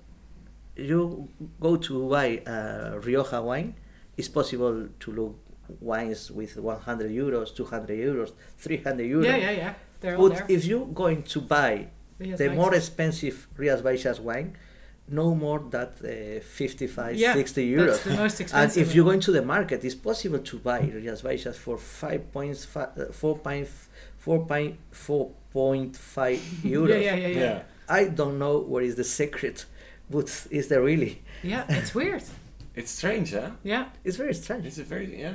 you go to buy a Rioja wine, it's possible to look wines with 100 euros, 200 euros, 300 euros. Yeah, yeah, yeah. They're But if you're going to buy the more expensive Rías Baixas wine, no more than uh, 55, yeah, 60 euros. That's the most expensive. and if you're going to the market, it's possible to buy Rías Baixas for 4.5 uh, [laughs] euros. yeah, yeah, yeah, yeah, yeah. I don't know what is the secret, but is there really? Yeah, it's weird. [laughs] It's strange, huh? Yeah. It's very strange. It's a very yeah.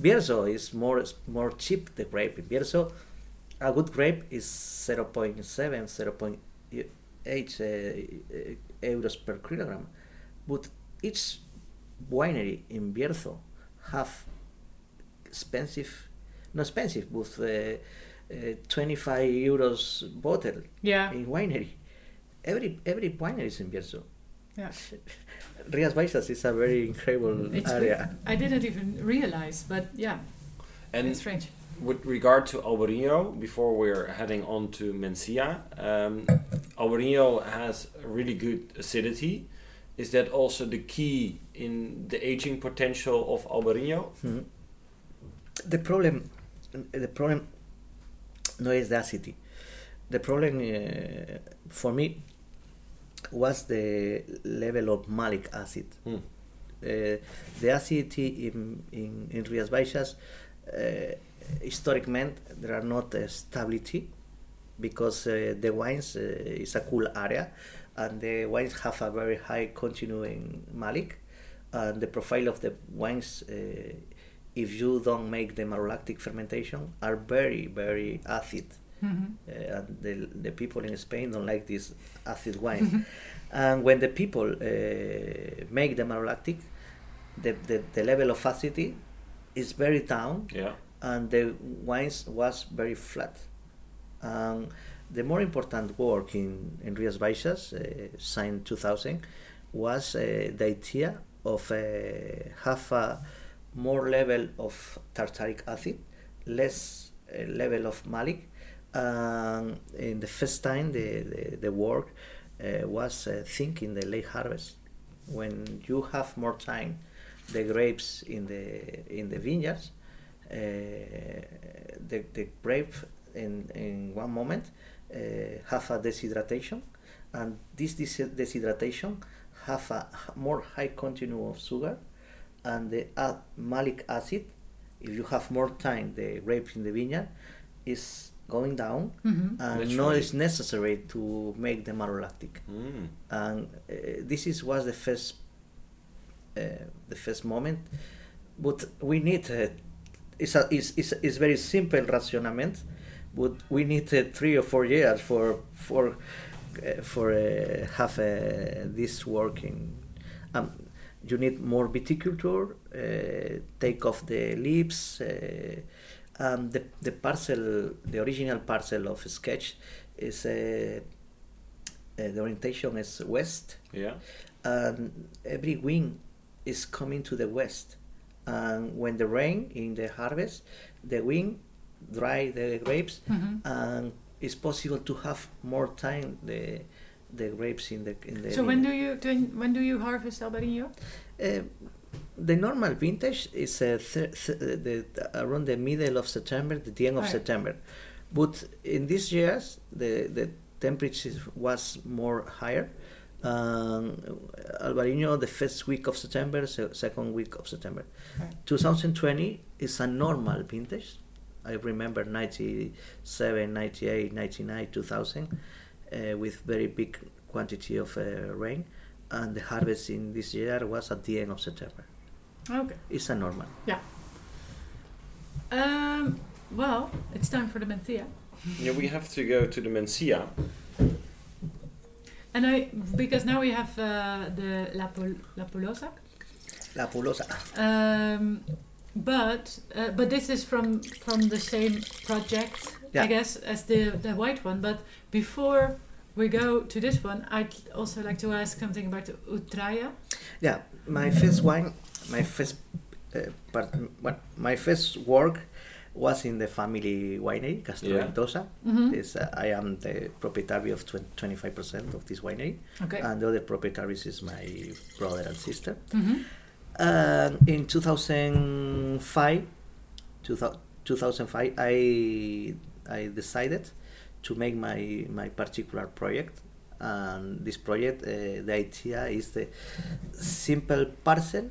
Bierzo is more more cheap the grape. Bierzo, a good grape is 0 0.7, 0. 8 uh, uh, euros per kilogram. But each winery in Bierzo have expensive, not expensive, but uh, uh 25 euros bottle yeah. in winery. Every every winery is in Bierzo. Yeah. [laughs] Rias Baixas is a very incredible it's, area. I didn't even realize, but yeah, and it's strange with regard to Albarino, before we're heading on to Mencia, um, has really good acidity. Is that also the key in the aging potential of Albarino? Mhm. The problem, the problem, no is the acidity. The problem uh, for me was the level of malic acid. Hmm. Uh, the acidity in in, in Rías Baixas, uh, historic meant there are not uh, stability because uh, the wines uh, is a cool area and the wines have a very high continuing malic and the profile of the wines uh, if you don't make the malolactic fermentation are very very acid hmm uh, and the, the people in Spain don't like this acid wine. and when the people uh, make the malolactic, the, the, the level of acidity is very down Yeah. And the wines was very flat. Um, the more important work in, in Rías Baixas, uh, signed 2000, was uh, the idea of uh, have a more level of tartaric acid, less uh, level of malic. Um, in the first time, the, the, the work uh, was uh, think in the late harvest, when you have more time, the grapes in the in the vineyards, uh, the, the grape in, in one moment uh, have a deshydration and this des- deshydration have a more high content of sugar and the uh, malic acid if you have more time the grape in the vineyard is going down Mhm. and That's no right. is necessary to make them malolactic Mm. and uh, this is was the first uh, the first moment but we need uh, it's, a, it's, it's, it's very simple rationament but we need uh, three or four years for for uh, for uh, have uh, this working um, you need more viticulture uh, take off the leaves uh, um, the, the parcel the original parcel of sketch is uh, the orientation is west Yeah. and every wing is coming to the west and when the rain in the harvest the wind dry the grapes Mhm. and it's possible to have more time the the grapes in the in the So when do you do, when do you harvest Albarino? Uh, the normal vintage is uh, th- th- the, around the middle of September, the end of Right. September. But in these years, the, the temperature was more higher. Um, Albarino, the first week of September, se- second week of September. Right. 2020 is a normal vintage. I remember 97, 98, 99, 2000 uh, with very big quantity of uh, rain. And the harvest in this year was at the end of September. Okay. It's a normal. Um, well, it's time for the Mencia. Yeah, we have to go to the Mencia. And I, because now we have uh, the La, Pol- La Polosa. La Pulosa. Um, but uh, but this is from from the same project, Yeah. I guess, as the the white one. But before we go to this one, I'd also like to ask something about Ultreia. Yeah, my first wine, my first uh, part, what, my first work was in the family winery, Castro Yeah. Ventosa. Is, uh, I am the proprietary of 25% of this winery, Okay. and the other proprietaries is my brother and sister. Mhm. And in 2005, 2000, 2005, I I decided to make my my particular project. And this project, uh, the idea is the simple parcel,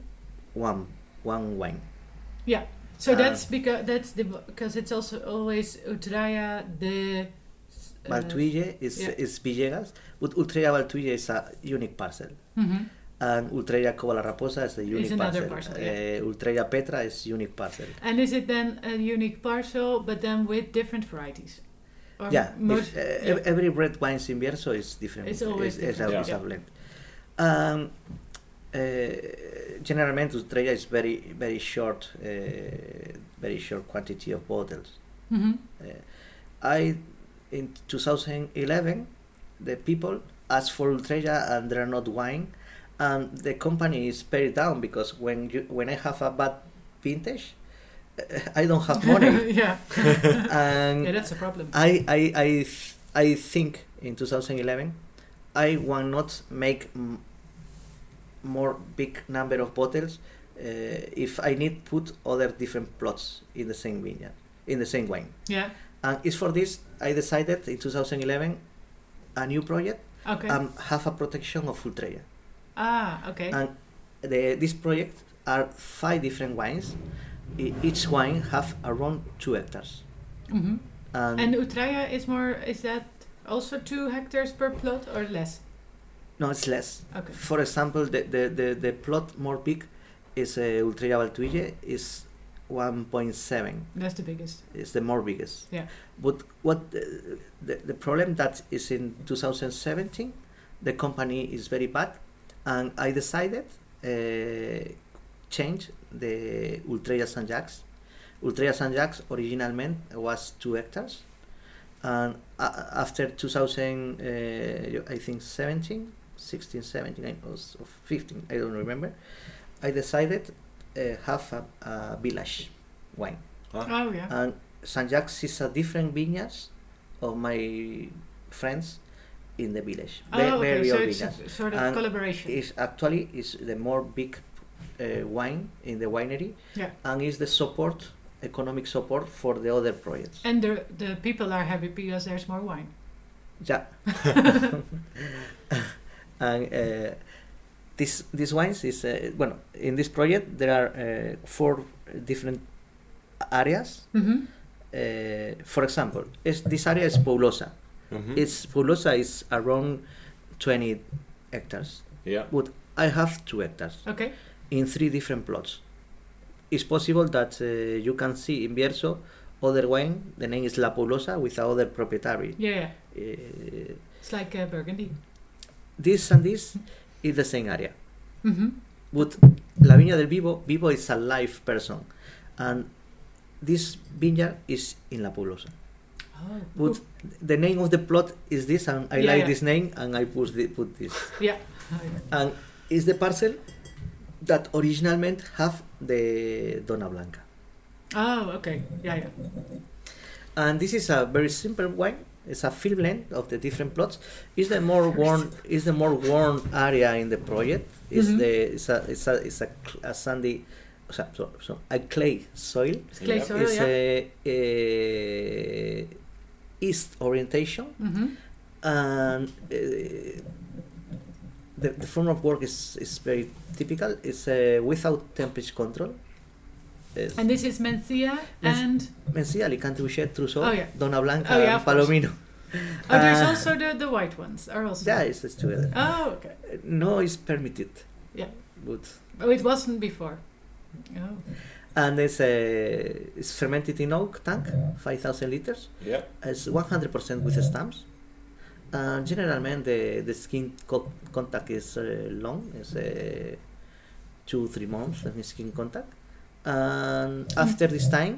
one one wine. Yeah. So Uh, that's because that's the because it's also always Ultreia the. uh, Valtuille is yeah. is Villegas, but Ultreia Valtuille is a unique parcel. mhm. And Ultreia Cova la Raposa is a unique another parcel. parcel, yeah. Uh, Ultreia Petra is unique parcel. And is it then a unique parcel, but then with different varieties? Or yeah, most, if, uh, yeah. every red wine in Bierzo is different. It's always It's- it's different, always yeah. a blend. Um, uh, generalmente Ultreia is very very short, uh, very short quantity of bottles. Mhm. Uh, I in 2011, the people asked for Ultreia and they're not wine, and the company is very down because when you when I have a bad vintage, [laughs] I don't have money, [laughs] yeah. [laughs] and yeah, that's a problem. I I I I think in 2011 I will not make more big number of bottles uh, if I need put other different plots in the same vineyard in the same wine. yeah. And it's for this I decided in 2011 a new project Okay. um, have a protection of Ultreia. ah, okay. And the, this project are five different wines. Each wine have around two hectares. hmm And, And Ultreia is more. Is that also two hectares per plot or less? No, it's less. Okay. For example, the, the, the, the plot more big is uh, Ultreia Valtuille is 1.7. That's the biggest. It's the more biggest. Yeah. But what the, the, the problem that is in 2017, the company is very bad, and I decided uh, change the Ultreia San Jacques. Ultreia San Jacques originally was two hectares, and uh, after 2000, uh, I think 17, 16, 17, or 15, I don't remember. I decided uh, have a, a village wine Oh yeah. and San Jacques is a different vineyards of my friends in the village. Ve- oh, okay. very So old it's vineyards. a sort of And collaboration. Is actually is the more big uh, wine in the winery, Yeah. and is the support economic support for the other projects. And the the people are happy because there's more wine. Yeah. [laughs] [laughs] and uh, this this wines is uh, well in this project there are uh, four different areas. Mm-hmm. Uh, for example, is this area is Poulosa. Mhm. It's Poulosa is around 20 hectares. yeah. But I have two hectares Okay. in three different plots. It's possible that uh, you can see in Bierzo other wine. The name is La Poulosa with other proprietary. Yeah, yeah. Uh, It's like uh, Burgundy. This and this is the same area. Mm-hmm. But La Viña del Vivo, Vivo is a live person, and this vineyard is in La Poulosa. Oh. But the name of the plot is this, and I Yeah, like yeah. this name, and I put, the, put this. Yeah. And it's the parcel that originally have the Dona Blanca. Oh, okay. Yeah, yeah. And this is a very simple wine. It's a field blend of the different plots. Is the more Very warm. It's the more warm area in the project. It's Mhm. the it's a it's a it's a, a sandy, so, so, so a clay soil. It's clay Yeah. soil, it's yeah. a, a east orientation, Mm-hmm. and uh, the the form of work is is very typical. It's uh, without temperature control. It's And this is Mencia Yes. and Mencía, Alicante Bouschet, Trousseau, Oh, yeah. Dona Blanca, Oh, yeah, and. Palomino. oh, there's Uh, also the the white ones are also. Yeah, it's, it's together. Oh, okay. No, it's permitted. Yeah. But Oh, it wasn't before. Oh. and it's a it's fermented in oak tank, five thousand liters. Yeah. It's one hundred percent with stamps. And generally, the the skin co- contact is uh, long. It's uh, two three months of skin contact. And after this time,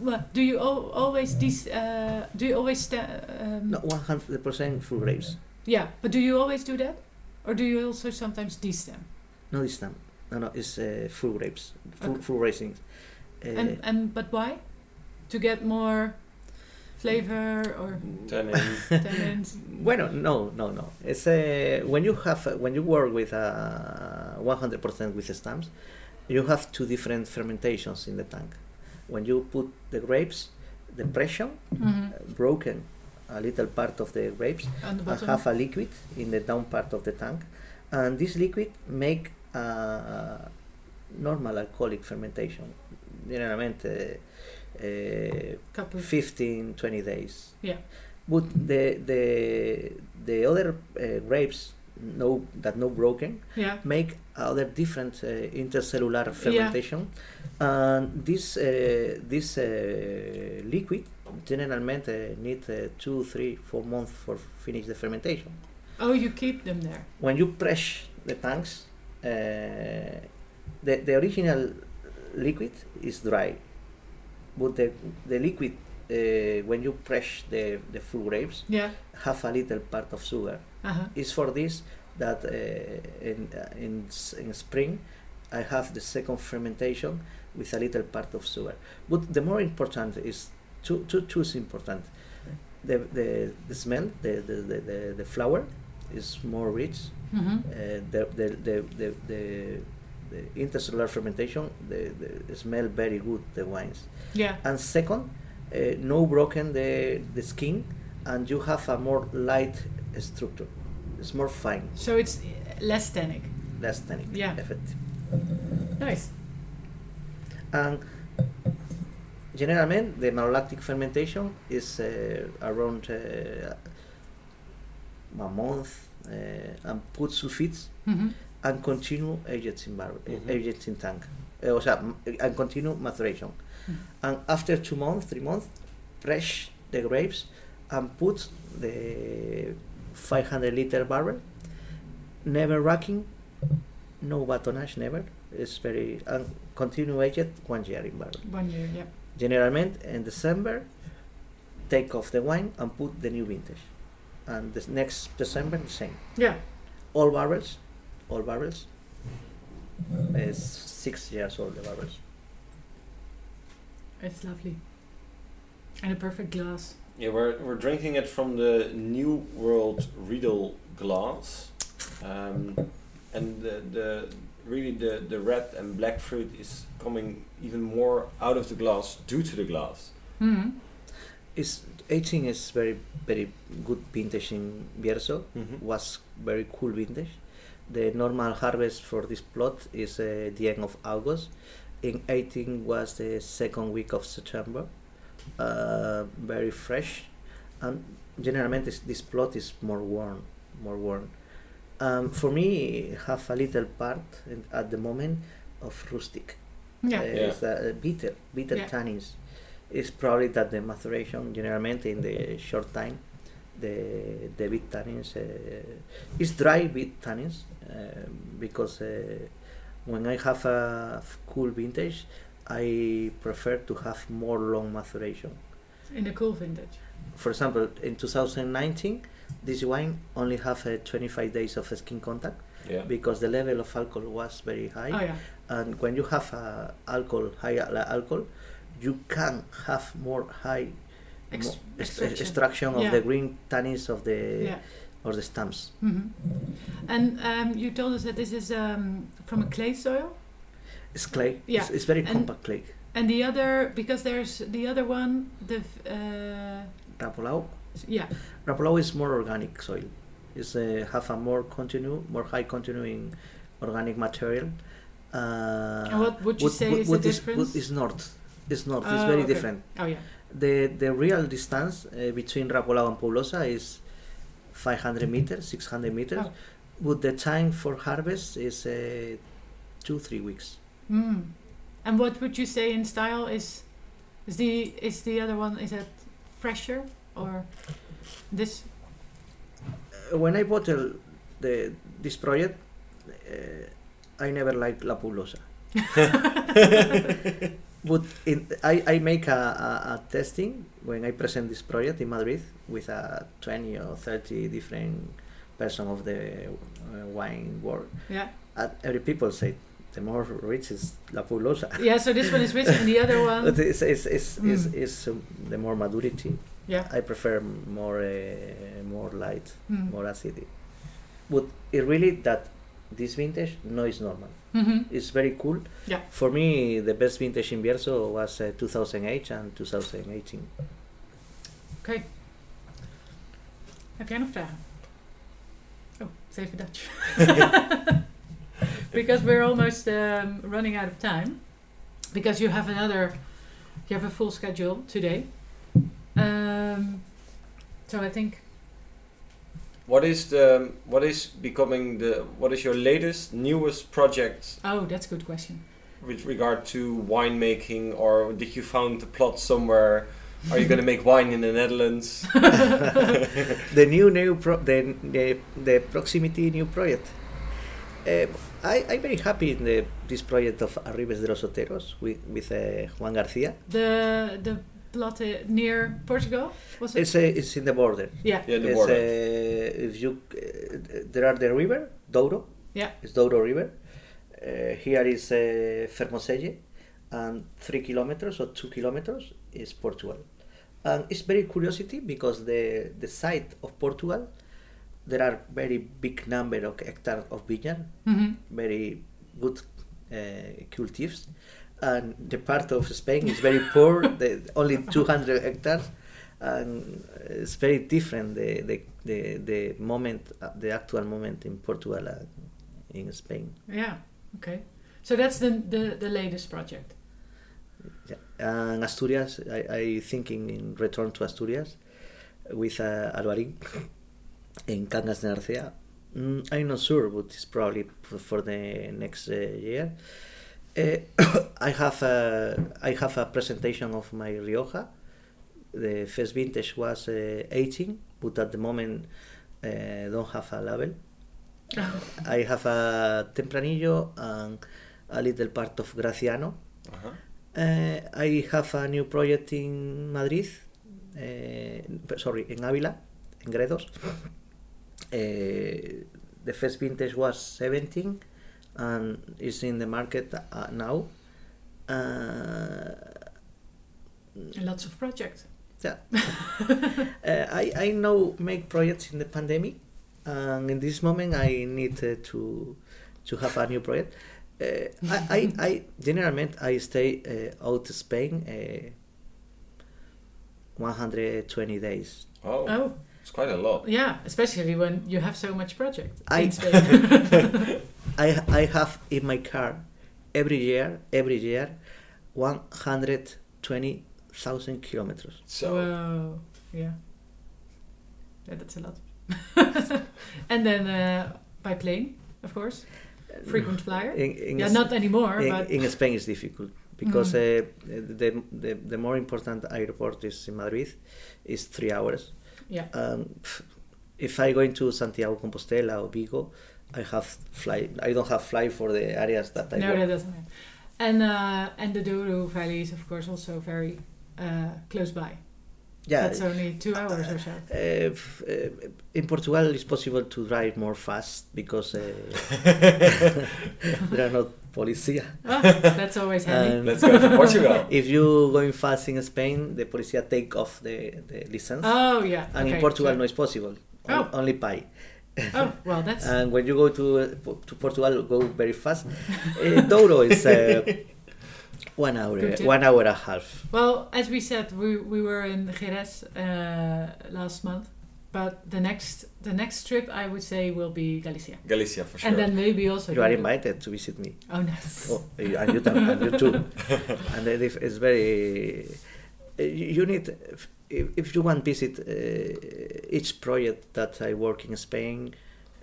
Well, do you al- always dis? Uh, do you always sta- um, no one hundred percent full grapes. Yeah, but do you always do that, or do you also sometimes de-stem? No, this time. No, no, it's uh, full grapes, full, Okay. full racing. Uh, and and but why? To get more flavor or Tannin. tannins? [laughs] Bueno, no, no, no. It's uh, when you have uh, when you work with uh, 100% with stamps, you have two different fermentations in the tank. When you put the grapes, the pressure hmm uh, broken a little part of the grapes the and have a liquid in the down part of the tank, and this liquid make a normal alcoholic fermentation. Generalmente, uh, Couple. 15 20 days Yeah. but the the the other uh, grapes no that no broken Yeah. make other different uh, intercellular fermentation and this uh, this uh, liquid generalmente need uh, two three four months for finish the fermentation Oh, you keep them there. when you press the tanks uh, the, the original liquid is dry but the, the liquid uh, when you press the, the full grapes Yeah. have a little part of sugar Uh-huh. it's for this that uh, in, uh, in, in spring I have the second fermentation with a little part of sugar. But the more important is two, two, two is important. The, the, the smell the, the, the, the, flower is more rich. Hmm uh, the, the, the, the, the, the intercellular fermentation the, the smell very good the wines. Yeah. and second uh, no broken the, the skin and you have a more light structure it's more fine So it's uh, less tannic. less tannic Yeah. effective Nice. and generally the malolactic fermentation is uh, around uh, a month uh, and put sulfites hmm and continue aged in barrel, Mhm. aged in tank. Eh, o sea, and continue maturation. Mhm. And after two months, three months, fresh the grapes and put the 500 liter barrel. Never racking, no batonnage, never. It's very and continue aged one year in barrel. One year. Yeah. Generally, in December, take off the wine and put the new vintage. And the next December, the same Yeah. all barrels, all barrels. Is six years old the barrels. It's lovely. And a perfect glass. Yeah, we're, we're drinking it from the New World Riedel glass. Um, and the, the really the, the red and black fruit is coming even more out of the glass due to the glass. hmm It's aging is very very good vintage in Bierzo. Mm-hmm. Was very cool vintage. The normal harvest for this plot is uh, the end of August. In 18 was the second week of September. Uh, very fresh, and generally this, this plot is more worn, more warm. Um, for me, have a little part in, at the moment of rustic. Yeah. Uh, Yeah. It's uh, bitter, bitter Yeah. tannins. It's probably that the maturation, generally in the short time, the the bit tannins uh, is dry bit tannins uh, because uh, when I have a cool vintage, I prefer to have more long maturation. In the cool vintage. For example, in 2019, this wine only have uh, 25 days of skin contact Yeah. because the level of alcohol was very high Oh yeah. and when you have uh, alcohol high al- alcohol you can have more high Ex- mo- ex- extraction. extraction of Yeah. the green tannins of the Yeah. or the stamps hmm And um, you told us that this is um, from a clay soil, it's clay. Yeah, it's, it's very and- compact clay. and the other because there's the other one, the uh, yeah, Rapolao is more organic soil. It's uh, have a more continue more high continue in organic material. Uh, and what would you wood- say wood- is the is, difference? wood is north. It's north. It's Oh, very okay. different. Oh yeah, the the real distance uh, between Rapolao and Poulosa is 500 meters, 600 meters. Oh. But the time for harvest is uh, two three weeks. Mm. And what would you say in style is is the is the other one is it fresher or this? Uh, when I bottle the this project, uh, I never liked La Poulosa. [laughs] but in, I, I make a, a, a testing when I present this project in Madrid with a 20 or 30 different person of the uh, wine world. Yeah, And every people say the more rich is La Poulosa. [laughs] yeah. So this one is rich, and the other [laughs] one, But it's, it's, it's, it's, Mm. it's um, the more maturity. yeah. I prefer more uh, more light, Mm. more acidic. But it really that this vintage no is normal. hmm It's very cool. Yeah. For me, the best vintage in Bierzo was uh, 2008 and 2018. Okay. Heb jij nog vragen? Oh, het is even Dutch. Because we're almost um, running out of time. Because you have another, you have a full schedule today. Um, so I think, What is the what is becoming the what is your latest newest project oh, that's a good question. with regard to winemaking or did you found the plot somewhere? Are you gonna make wine in the Netherlands? [laughs] the new new pro- the, the the proximity new project. Uh, I I'm very happy in the this project of Arribes de los Oteros with with uh, Juan Garcia. The the plot uh, near Portugal was it? It's uh, it's in the border. yeah. Yeah, the It's, border. uh, if you uh, there are the river Douro. Yeah. It's Douro River. Uh, here is uh, Fermoselle, and three kilometers or two kilometers is Portugal. And it's very curiosity because the the site of Portugal, there are very big number of hectares of vineyard, hmm very good uh, cultives, and the part of Spain is very poor, [laughs] the, only 200 hectares, and it's very different the the, the, the moment, the actual moment in Portugal and in Spain. Yeah. Okay. So that's the the, the latest project. Yeah. And Asturias, I, I thinking in return to Asturias with uh, Albarín [laughs] in Cangas de Narcea. Mm, I'm not sure, but it's probably for the next uh, year. Uh, [coughs] I have a I have a presentation of my Rioja. The first vintage was uh, 18, but at the moment uh, don't have a label. [laughs] I have a Tempranillo and a little part of Graciano. Uh-huh. Uh, I have a new project in Madrid, uh, sorry, in Ávila, in Gredos. Uh, the first vintage was 17 and is in the market uh, now. Uh, lots of projects. yeah. [laughs] uh, I, I now make projects in the pandemic and in this moment I need uh, to to have a new project. Uh, I, I, I [laughs] generally I stay uh, out of Spain uh, 120 days. Oh, Oh, it's quite a lot. yeah, especially when you have so much project I- in [laughs] Spain. I I have in my car every year every year 120,000 kilometers. So Whoa, yeah. Yeah, that's a lot. [laughs] and then uh, by plane, of course. Frequent flyer. In, in yeah, S- not anymore, in, but in Spain it's difficult because Mm. uh, the, the the more important airport is in Madrid is three hours. Yeah. Um, if I go into Santiago Compostela or Vigo, I have fly. I don't have fly for the areas that I no, work. that doesn't matter. And uh, and the Douro Valley is of course also very uh, close by. Yeah, That's only two hours or so. Uh, f- uh, in Portugal, it's possible to drive more fast because uh, [laughs] [laughs] there are not policia. Oh, that's always handy. And let's go to Portugal. [laughs] if you going fast in Spain, the policia take off the, the license, oh yeah. and okay, in Portugal, so- no, it's possible. Oh. Only pay. Oh well, that's And when you go to uh, to Portugal, go very fast. Uh, Douro is uh, one hour, Good one hour and a half. well. As we said, we we were in Jerez uh, last month, but the next the next trip I would say will be Galicia, Galicia for sure. and then maybe also. You are invited to visit me. Oh nice. Oh, and you, too- and you too. [laughs] and if it's very. uh, You you need, if, if you want to visit uh, each project that I work in Spain,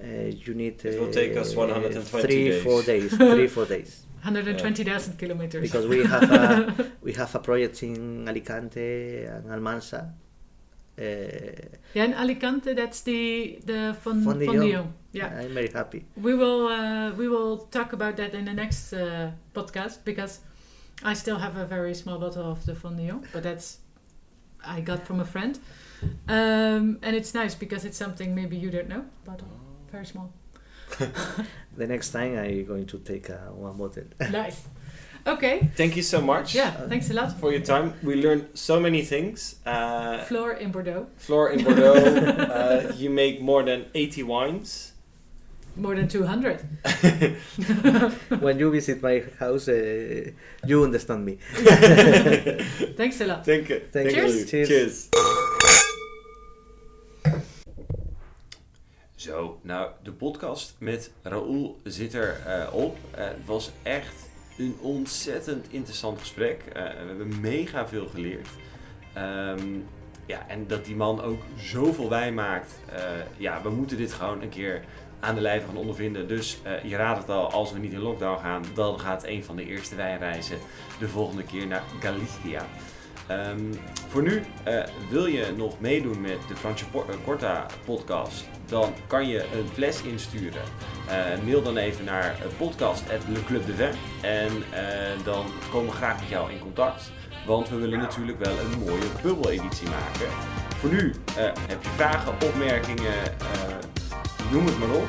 uh, you need. It will take us uh, 120 three, days. four days. Three, four [laughs] days. 120,000 kilometers. Because we have a [laughs] we have a project in Alicante and Almansa. Uh, yeah, in Alicante, that's the the Fon- Fondillon. Fondillon. Yeah, I'm very happy. we will uh, we will talk about that in the next uh, podcast because I still have a very small bottle of the Fondillon, but that's I got from a friend, um, and it's nice because it's something maybe you don't know. Bottle, very small. [laughs] The next time I'm going to take uh, one bottle. [laughs] nice. Okay. Thank you so much Yeah. Thanks a lot. for your time. We learned so many things. Uh, Floor in Bordeaux. Floor in Bordeaux, [laughs] uh, you make more than 80 wines. More than 200. [laughs] when you visit my house, uh, you understand me. Thanks a lot. Thank you. Thank you. you. Cheers. Cheers. Zo, nou, de podcast met Raoul zit er eh, op. Eh, het was echt een ontzettend interessant gesprek. Eh, we hebben mega veel geleerd. Ehm, ja, en dat die man ook zoveel wijn maakt. ja, we moeten dit gewoon een keer aan de lijve gaan ondervinden. Dus je raadt het al, als we niet in lockdown gaan, dan gaat een van de eerste wijnreizen de volgende keer naar Galicia. Ehm, voor nu, eh, wil je nog meedoen met de Fransje Por- eh, Corta podcast, dan kan je een fles insturen. Eh, mail dan even naar podcast.leclubdevin en dan komen we graag met jou in contact. Want we willen natuurlijk wel een mooie bubbeleditie maken. Voor nu heb je vragen, opmerkingen, noem het maar op,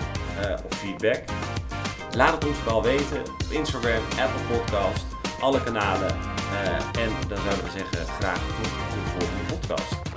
of feedback. Laat het ons vooral weten op Instagram, Apple Podcast, alle kanalen. Eh, en dan zouden we zeggen graag tot de volgende podcast.